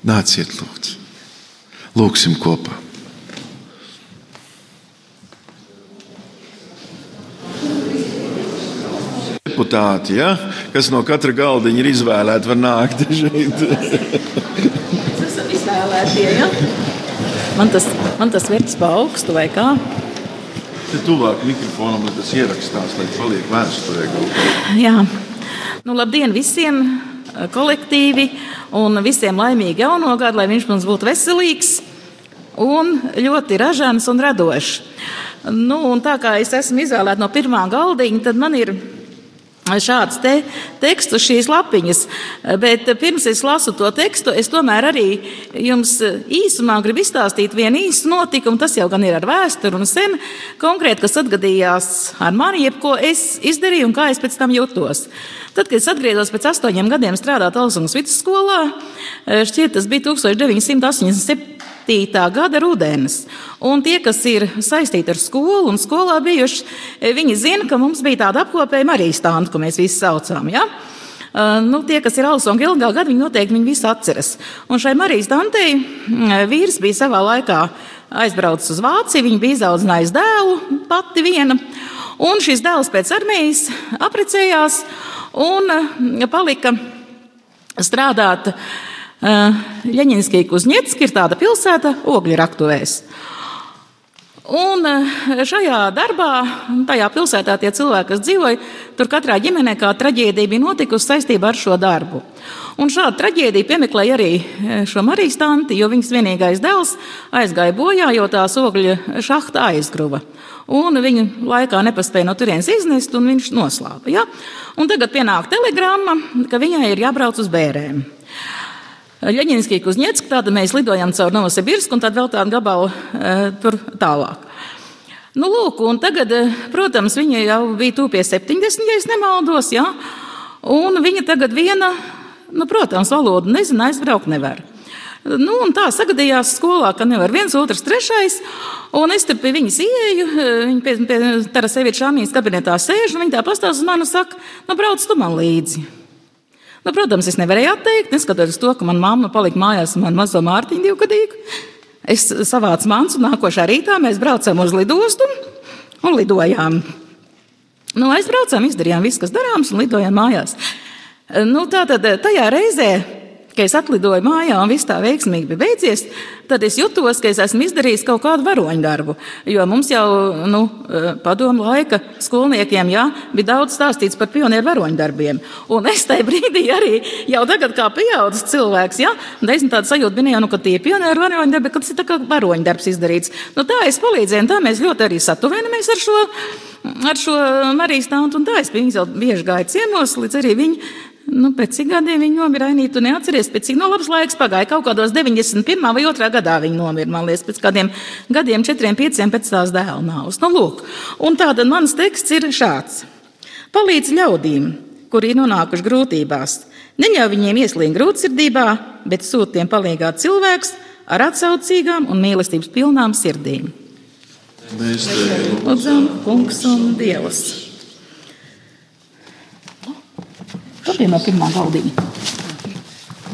Nāciet, lūdzu, lūgsim kopā. Deputāti, ja? kas no katra galdiņa ir izvēlēti, var nākt šeit. Jūs esat izvēlētie, ja? Man tas, man tas vērts pa augstu vai kā? te tuvāk mikrofonam, lai tas ierakstās, lai paliek vēsturē. Jā, nu, labdien visiem eh, kolektīvi un visiem laimīgi jauno gadu, lai viņš mums būtu veselīgs un ļoti ražants un radošs. Nu, un tā kā es esmu izvēlēta no pirmā galdiņa, tad man ir šāds te, teksts uz šīs lapiņas. Bet pirms es lasu to tekstu, es tomēr arī jums īsumā gribu izstāstīt vienu īsu notikumu. Tas jau gan ir ar vēsturi un sen konkrēti, kas atgadījās ar mani, jeb ko es izdarīju un kā es pēc tam jutos. Tad, kad es atgriezos pēc astoņiem gadiem strādāt Alsungas vidusskolā, šķiet tas bija 1987. Gada rudenis. Un tie, kas ir saistīti ar skolu un skolā bijuši, viņi zina, ka mums bija tāda apkopēja Marijas stāsta, ko mēs visi saucām. Ja? Uh, nu, tie, kas ir Alsonga ilgā gada, viņi noteikti viņu visu atceras. Un šai Marijas Dantei vīrs bija savā laikā aizbraucis uz Vāciju, viņa bija izaudzinājis dēlu pati viena. Un šis dēls pēc armijas apprecējās un palika strādāt Ļeņinskija Kuzņetska ir tāda pilsēta ogļu raktuvēs. Un šajā darbā, tajā pilsētā, tie cilvēki, kas dzīvoja, tur katrā ģimenē kā traģēdija bija notikusi saistībā ar šo darbu. Un šādu traģēdiju piemeklēja arī šo Marijas tanti, jo viņas vienīgais dēls aizgāja bojā, jo tās ogļu šahta aizgruva. Un viņa laikā nepaspēja no turienes iznest, un viņš noslāpa. Ja? Un tagad pienāk telegramma, ka viņai ir jābrauc uz bērēm. Ļaņinskija Kuzņecka, tāda mēs lidojam caur Novosibirsku un tad vēl tādu gabalu e, tur tālāk. Nu, lūk, tagad, protams, viņa jau bija tuvu pie 70, ja nemaldos, ja? un viņa tagad viena, nu, protams, valodu nezina, aizbraukt nevar. Nu, tā sagadījās skolā, ka nevar viens, otrs, trešais. Un es tur pie viņas ieeju, viņa pie, pie Tarasevieša Amijas kabinetā sēž, un viņa tā pastāv uz mani un saka, nu, brauc tu man līdzi. Nu, protams, es nevarēju atteikt, neskatoties to, ka manā mamma palika mājās ar manu mazo mārtiņu divgadīgu. Es savācu mantu, un nākošā rītā mēs braucām uz lidostu un lidojām. Nu, aizbraucām, izdarījām visu, kas darāms, un lidojām mājās. Nu, tā tad tajā reizē Kad es atlidoju mājā un viss tā veiksmīgi bija beidzies, tad es jutos, ka es esmu izdarījis kaut kādu varoņu darbu. Jo mums jau nu, padomu laika skolniekiem jā, bija daudz stāstīts par pionieru varoņu darbiem. Un es tajā brīdī arī jau tagad, kā pieaugušs cilvēks, jā, es tādu sajūtu bija, nu, ka tie ir pionieru varoņu darbi, ka tas ir tā kā varoņu darbs izdarīts. Nu, tā es palīdzēju, un tā mēs ļoti arī satuvinamies ar šo ar šo Marijas tautu, un tā es bieži gāju ciemos, līdz arī viņi Nu, pēc cik gadiem viņa nomira? Ainīt, tu neatceries, pēc cik no labs laiks pagāja. Kaut kādos 91. vai 2. gadā viņa nomira, man liekas, pēc kādiem gadiem, 4, 5 pēc tās dēla nāvas. Nu, lūk, un tāda mans teksts ir šāds. Palīdz ļaudīm, kuri ir nonākuši grūtībās. Neļauj viņiem ieslīgt grūtsirdībā, bet sūti tiem palīgā cilvēks ar atsaucīgām un mīlestības pilnām sirdīm. Mēs tevi lūdzam, kungs un dievs! Kāpēc no pirmā galdiņa?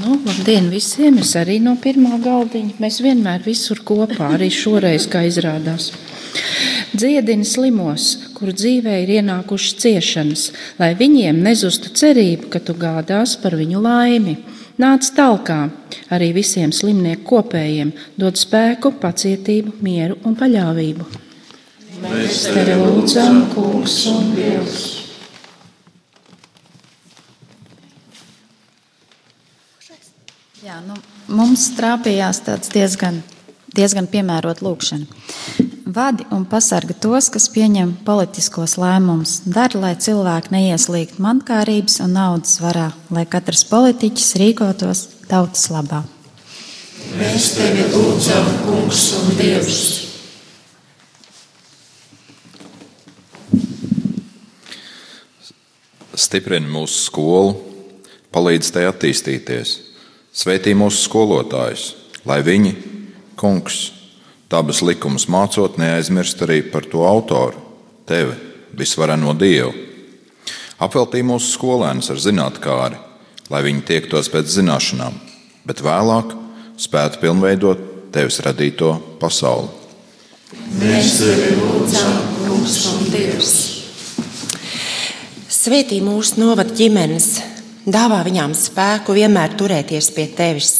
Nu, labdien visiem! Es arī no pirmā galdiņa. Mēs vienmēr visur kopā, arī šoreiz, kā izrādās. Dziedini slimos, kuru dzīvē ir ienākušas ciešanas, lai viņiem nezustu cerību, ka tu gādās par viņu laimi. Nāc talkā arī visiem slimnieku kopējiem, dod spēku, pacietību, mieru un paļāvību. Mēs tevi lūdzam, Kungs un Dievs! Jā, nu, mums trāpījās tāds diezgan, diezgan piemērot lūkšana. Vadi un pasarga tos, kas pieņem politiskos lēmumus. Dari, lai cilvēki neieslīgt mankārības un naudas varā, lai katrs politiķis rīkotos tautas labā. Mēs tevi lūdzam, Kungs un Dievs! Stiprini mūsu skolu, palīdz tai attīstīties Svētī mūsu skolotājus, lai viņi, kungs, dabas likumus mācot, neaizmirst arī par to autoru, tevi, visvareno Dievu. Apveltī mūsu skolēnus ar zinātnākāri, lai viņi tiektos pēc zināšanām, bet vēlāk spētu pilnveidot tevis radīto pasauli. Mēs tevi lūdzam, Kungs un Dievs! Svētī mūsu novada ģimenes, Dāvā viņām spēku vienmēr turēties pie tevis,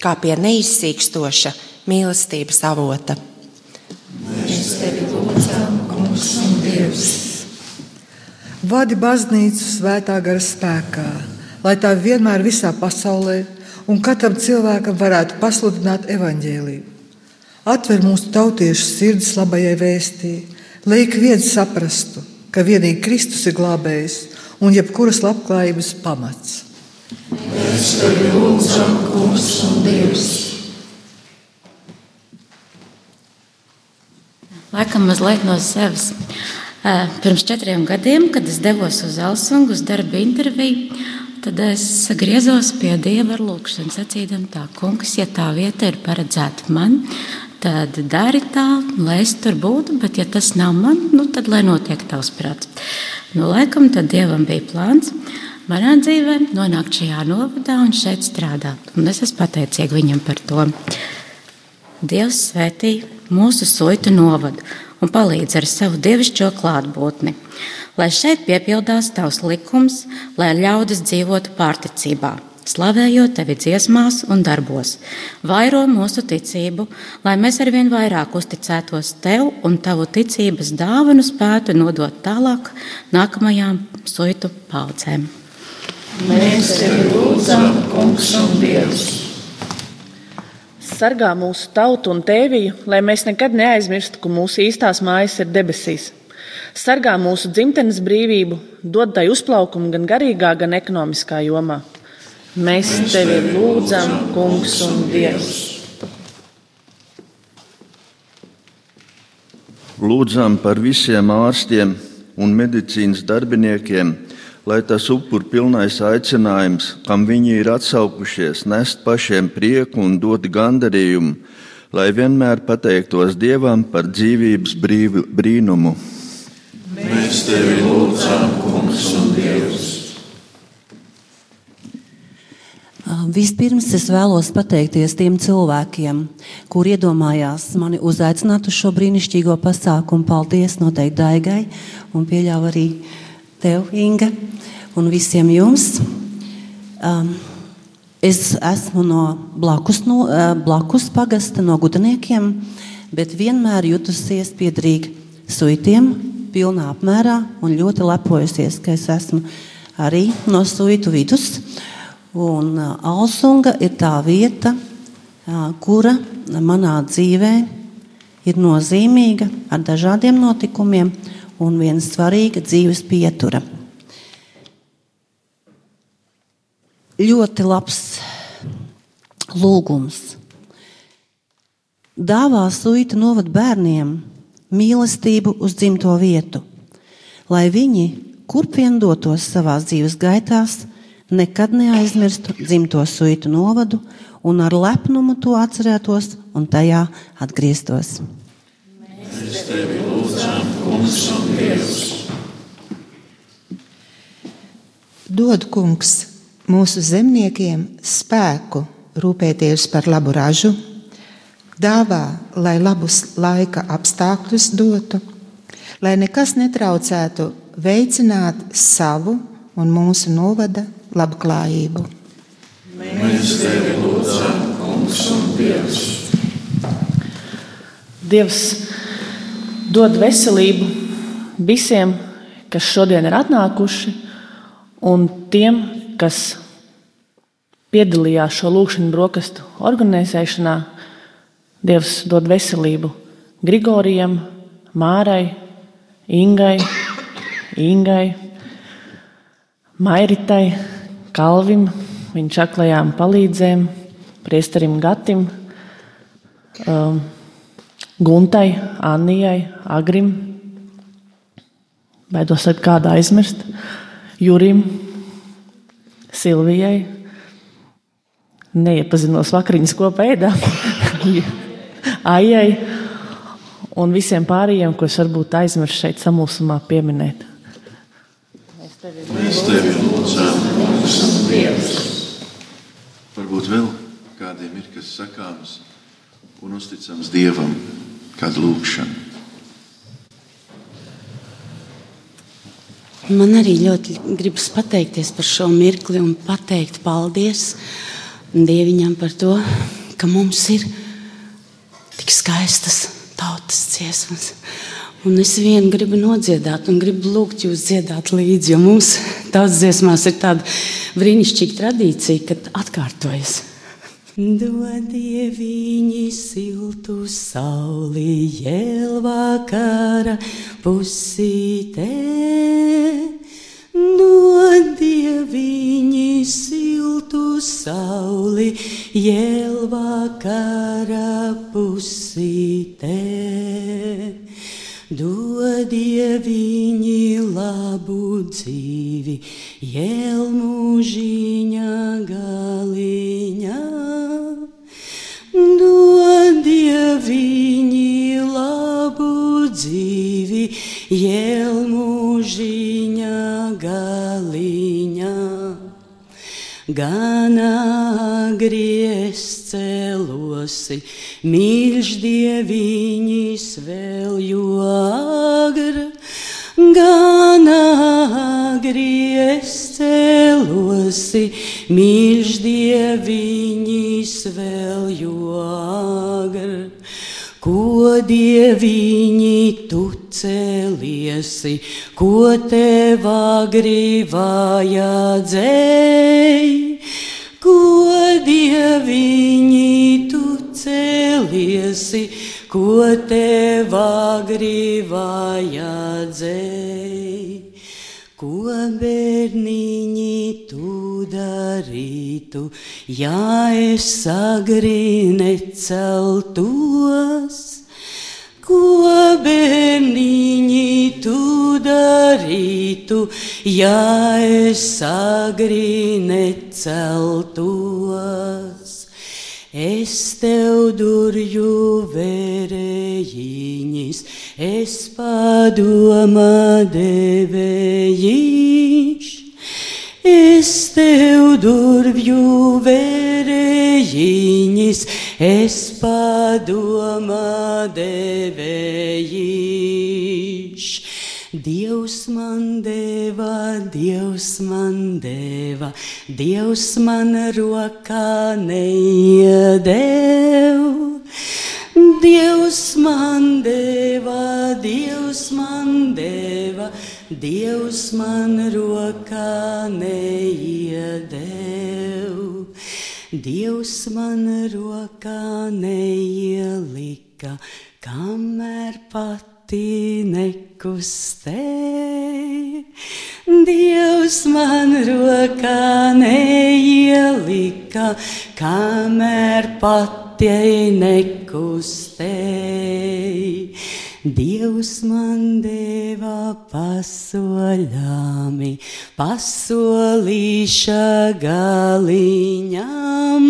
kā pie neizsīkstoša mīlestības avota. Mēs tevi lūdzam, kungs Dievs! Vadi baznīcu svētā gara spēkā, lai tā vienmēr visā pasaulē un katram cilvēkam varētu pasludināt evaņģēlību. Atver mūsu tautiešu sirdis labajai vēstī, lai ik viens saprastu, ka vienīgi Kristus ir glābējs un jebkuras labklājības pamats. Mēs tevi lūdzam, Kungs un Dievs! Laikam mazliet no sevis. Pirms četriem gadiem, kad es devos uz Elsungu uz darba interviju, tad es griezos pie Dieva ar lūgšanu, sacīdam tā, kungs, ja tā vieta ir paredzēta man, tad dari tā, lai es tur būtu, bet ja tas nav man, nu, tad lai notiek tavs prāts. Nu, laikam tad Dievam bija plāns manā dzīvē nonākt šajā novadā un šeit strādāt. Un es esmu pateicīga viņam par to. Dievs svētī mūsu soitu novadu un palīdz ar savu dievišķo klātbūtni, lai šeit piepildās tavs likums, lai ļaudis dzīvotu pārticībā slavējot tevi dziesmās un darbos. Vairo mūsu ticību, lai mēs arvien vairāk uzticētos tev un tavu ticības dāvanu spētu nodot tālāk nākamajām suitu paudzēm. Mēs tevi lūdzam, Kungs un Dievs! Sargā mūsu tautu un tēviju, lai mēs nekad neaizmirstu, ka mūsu īstās mājas ir debesīs. Sargā mūsu dzimtenes brīvību, dod tai uzplaukumu gan garīgā, gan ekonomiskā jomā. Mēs tevi lūdzam, Kungs un Dievs. Lūdzam par visiem ārstiem un medicīnas darbiniekiem, lai tas upur pilnais aicinājums, kam viņi ir atsaukušies, nest pašiem prieku un dot gandarījumu, lai vienmēr pateiktos Dievam par dzīvības brīvi, brīnumu. Mēs tevi lūdzam, Kungs un Dievs. Vispirms es vēlos pateikties tiem cilvēkiem, kur iedomājās mani uzaicināt uz šo brīnišķīgo pasākumu. Paldies noteikti Daigai un pieļauju arī tev, Inga, un visiem jums. Um, es esmu no blakus, no, uh, blakus pagasta, no gudaniekiem, bet vienmēr jutusies piedrīgi suitiem pilnā apmērā un ļoti lepojusies, ka es esmu arī no suitu vidus. Uh, Un Alsunga ir tā vieta, kura manā dzīvē ir nozīmīga ar dažādiem notikumiem un viena svarīga dzīves pietura. Ļoti labs lūgums. Dāvā suita novad bērniem mīlestību uz dzimto vietu, lai viņi, kurp vien dotos savās dzīves gaitās, nekad neaizmirstu dzimto suitu novadu un ar lepnumu to atcerētos un tajā atgrieztos. Mēs tevi lūdzam, kungs un dievs. Dod, kungs, mūsu zemniekiem spēku rūpēties par labu ražu, dāvā, lai labus laika apstākļus dotu, lai nekas netraucētu veicināt savu un mūsu novada labklājību. Mēs tevi lūdzam, Kungs un Dievs. Dievs dod veselību visiem, kas šodien ir atnākuši, un tiem, kas piedalījās šo lūkšanu brokastu organizēšanā. Dievs dod veselību Grigorijam, Mārai, Ingai, Ingai Mairitai, Kalvim, viņa čaklajām palīdzēm, priesterim Gatim, um, Guntai, Annijai, Agrim, baidos ar kādu aizmirst, Jurim, Silvijai. Neiepazinos vakariņas kopā ēdā, Aijai un visiem pārējiem, ko es varbūt aizmirsu šeit samulsumā pieminēt. Mēs tevi lūdzam, kungs un dievs. Varbūt vēl kādiem ir kas sakāms un uzticams dievam, kāda lūkšana. Man arī ļoti gribas pateikties par šo mirkli un pateikt paldies Dieviņam par to, ka mums ir tik skaistas tautas dziesmas Un es vienu gribu nodziedāt, un gribu lūgt jūs dziedāt līdzi, jo mums daudz dziesmās ir tāda brīnišķīga tradīcija, kad atkārtojas. Dodie viņi siltu sauli, jēl vakara pusītē. Dodie viņi siltu sauli, jēl vakara pusītē. Dodie viņi labu dzīvi, jēl mūžiņa galiņā. Dodie viņi labu dzīvi, jēl mūžiņa galiņā. Gan agries celosi, mīļš dieviņas vēl jo agra, gan agries celosi, mīļš dieviņas vēl jo agra. Ko dieviņi tu celiesi, ko tev agri vajadzēja? Ko dieviņi tu celiesi, ko tev agri vajadzēja? Ko bērniņi tu darītu, ja es agri neceltos? Ko bērniņi tu darītu, ja es agri neceltos? Es tev durju vērējiņas, es padoma devējiņš. Es tev durvju vērējiņas, es padoma devējiņš. Dievs man deva, Dievs man deva, Dievs man rokā neiedev. Dievs man deva, Dievs man deva, Dievs man rokā neiedev. Dievs man rokā neielika, kamēr pat pati nekustēja. Dievs man rokā neielika, kamēr pati nekustēja. Dievs man deva pasoļami, pasolīša galiņam.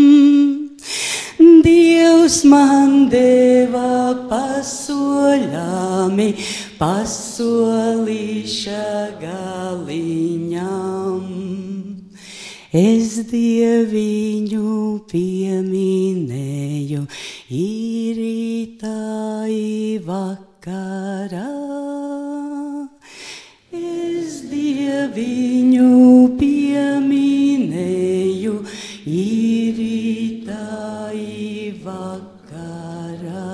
Dievs man deva pasoļami, pasolīša galiņam. Es dieviņu pieminēju, īrītāji vakarā. Es dieviņu pieminēju, īrītāji vakarā.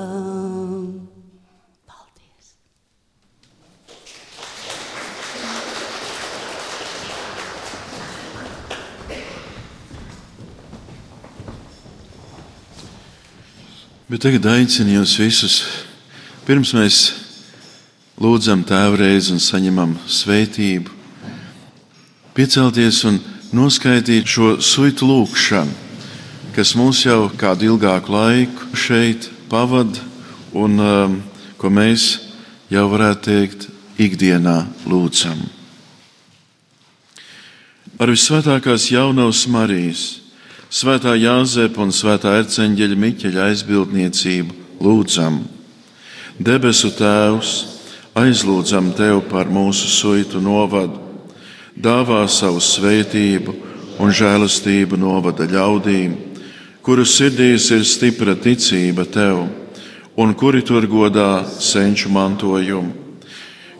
Bet tagad aicinu jūs visus, pirms mēs lūdzam tēvreiz un saņemam svētību, piecelties un noskaidīt šo suitu lūkšanu, kas mūs jau kādu ilgāku laiku šeit pavada un um, ko mēs jau varētu teikt ikdienā lūdzam. Ar visvētākās jaunās Marijas, Svētā Jāzepa un Svētā Erceņģeļa Miķeļa aizbildniecību lūdzam. Debesu Tēvs, aizlūdzam Tev par mūsu suitu novadu, dāvā savu svētību un žēlastību novada ļaudīm, kuru sirdīs ir stipra ticība Tev un kuri tur godā senču mantojumu.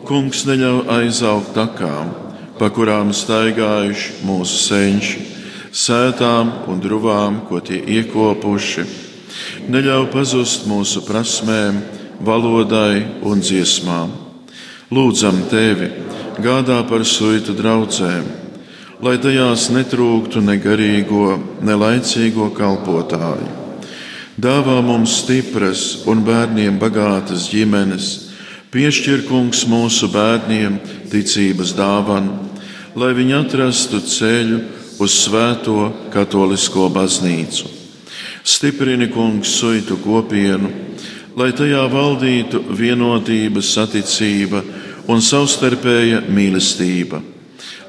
Kungs neļauj aizaugt takām, pa kurām staigājuši mūsu senči sētām un druvām, ko tie iekopuši. Neļauj pazust mūsu prasmēm, valodai un dziesmām. Lūdzam tevi, gādā par suitu draudzēm, lai tajās netrūktu ne garīgo, ne laicīgo kalpotāju. Dāvā mums stipras un bērniem bagātas ģimenes, piešķir kungs mūsu bērniem ticības dāvanu, lai viņi atrastu ceļu uz svēto katolisko baznīcu. Stiprini kungs suitu kopienu, lai tajā valdītu vienotība, saticība un savstarpēja mīlestība,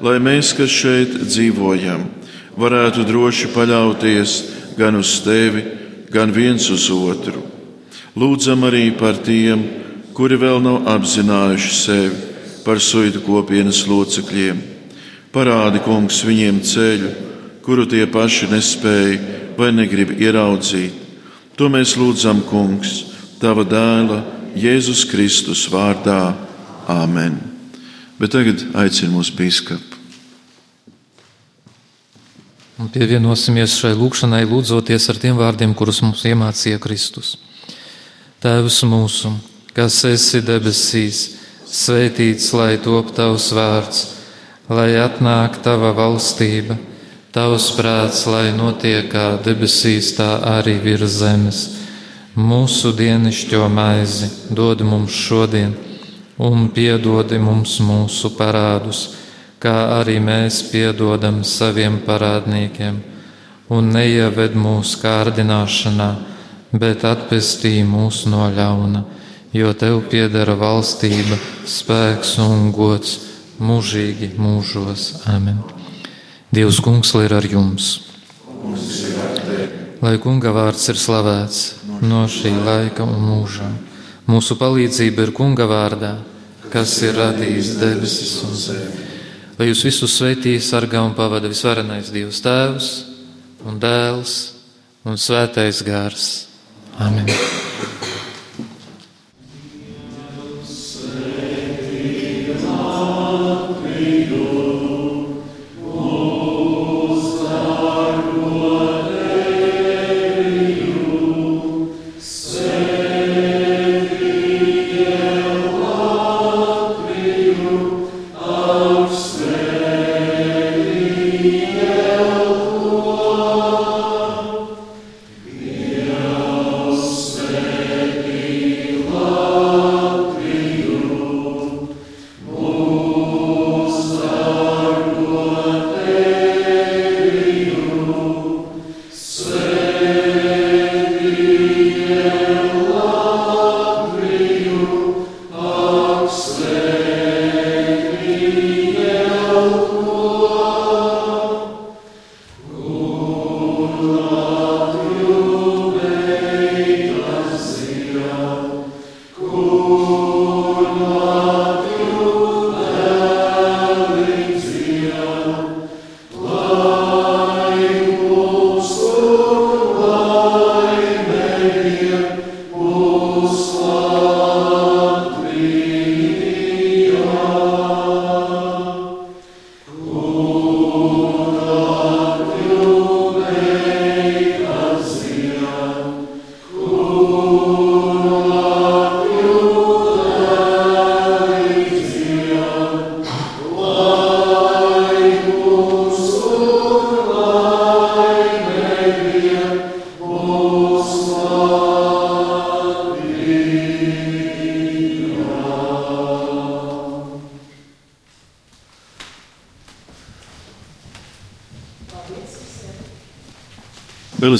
lai mēs, kas šeit dzīvojam, varētu droši paļauties gan uz tevi, gan viens uz otru. Lūdzam arī par tiem, kuri vēl nav apzinājuši sevi par suitu kopienas locekļiem. Parādi, kungs, viņiem ceļu, kuru tie paši nespēja vai negrib ieraudzīt. To mēs lūdzam, kungs, tava dēla Jēzus Kristus vārdā. Āmen. Bet tagad aicinu mūsu biskupu. Un pievienosimies šai lūkšanai, lūdzoties ar tiem vārdiem, kurus mums iemācīja Kristus. Tēvs mūsu, kas esi debesīs, svētīts lai top tavs vārds, lai atnāk tava valstība, tavs prāts, lai notiek kā debesīs, tā arī virs zemes. Mūsu dienascho maizi dod mums šodien, un piedodi mums mūsu parādus kā arī mēs piedodam saviem parādniekiem, un neieved mūsu kārdināšanā, bet atpestī mūs no ļauna, jo tev piedara valstība, spēks un gods mūžīgi mūžos. Amen. Dievs, kungs, ir ar jums! Lai kunga vārds ir slavēts no šī laika un mūžā. Mūsu palīdzība ir kunga vārdā, kas ir radījis debesis un zemi lai jūs visus sveitī, sargā un pavada visvarenais Dievs Tēvs un Dēls un Svētais Gārs. Amen!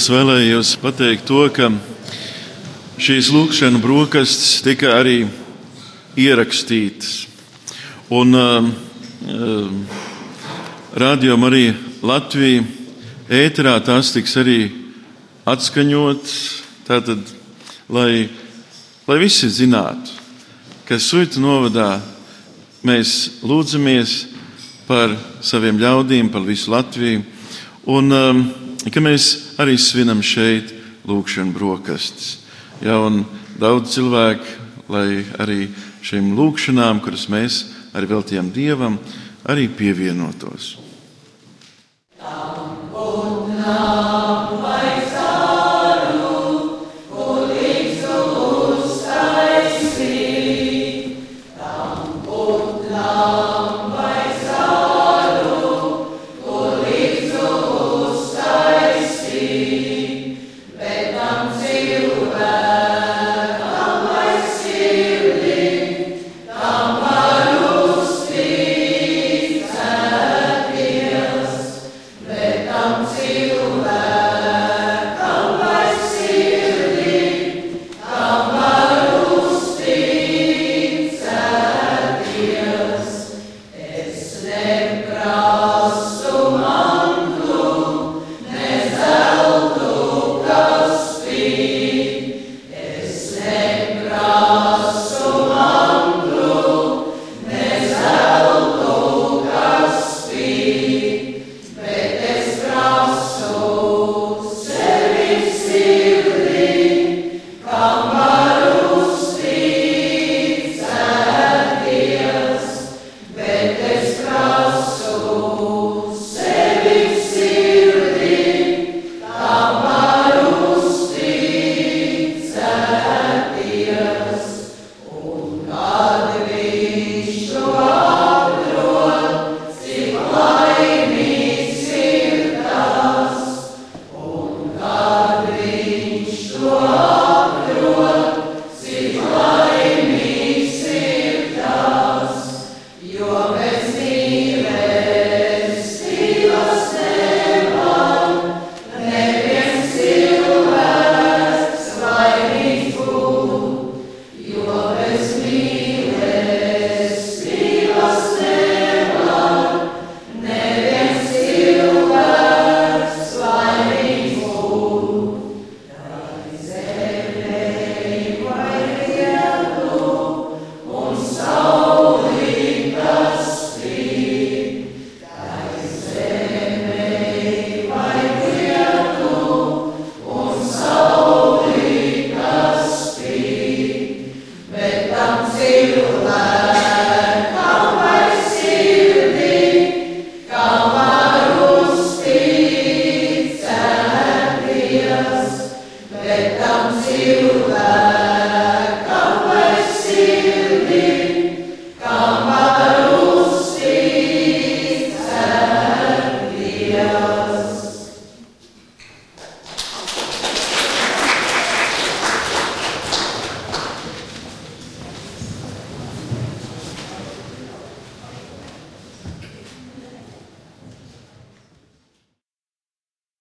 Es vēlējos pateikt to, ka šīs lūkšanas brokastis tika arī ierakstītas. Un uh, uh, radio arī Latvija ēterā tās tiks arī atskaņotas, tātad, lai, lai visi zinātu, ka Suita novadā mēs lūdzamies par saviem ļaudīm, par visu Latviju. Un, um, ka mēs arī svinam šeit lūkšanu brokastis. Ja, daudz cilvēku, lai arī šīm lūkšanām, kuras mēs arī veltījām Dievam, arī pievienotos.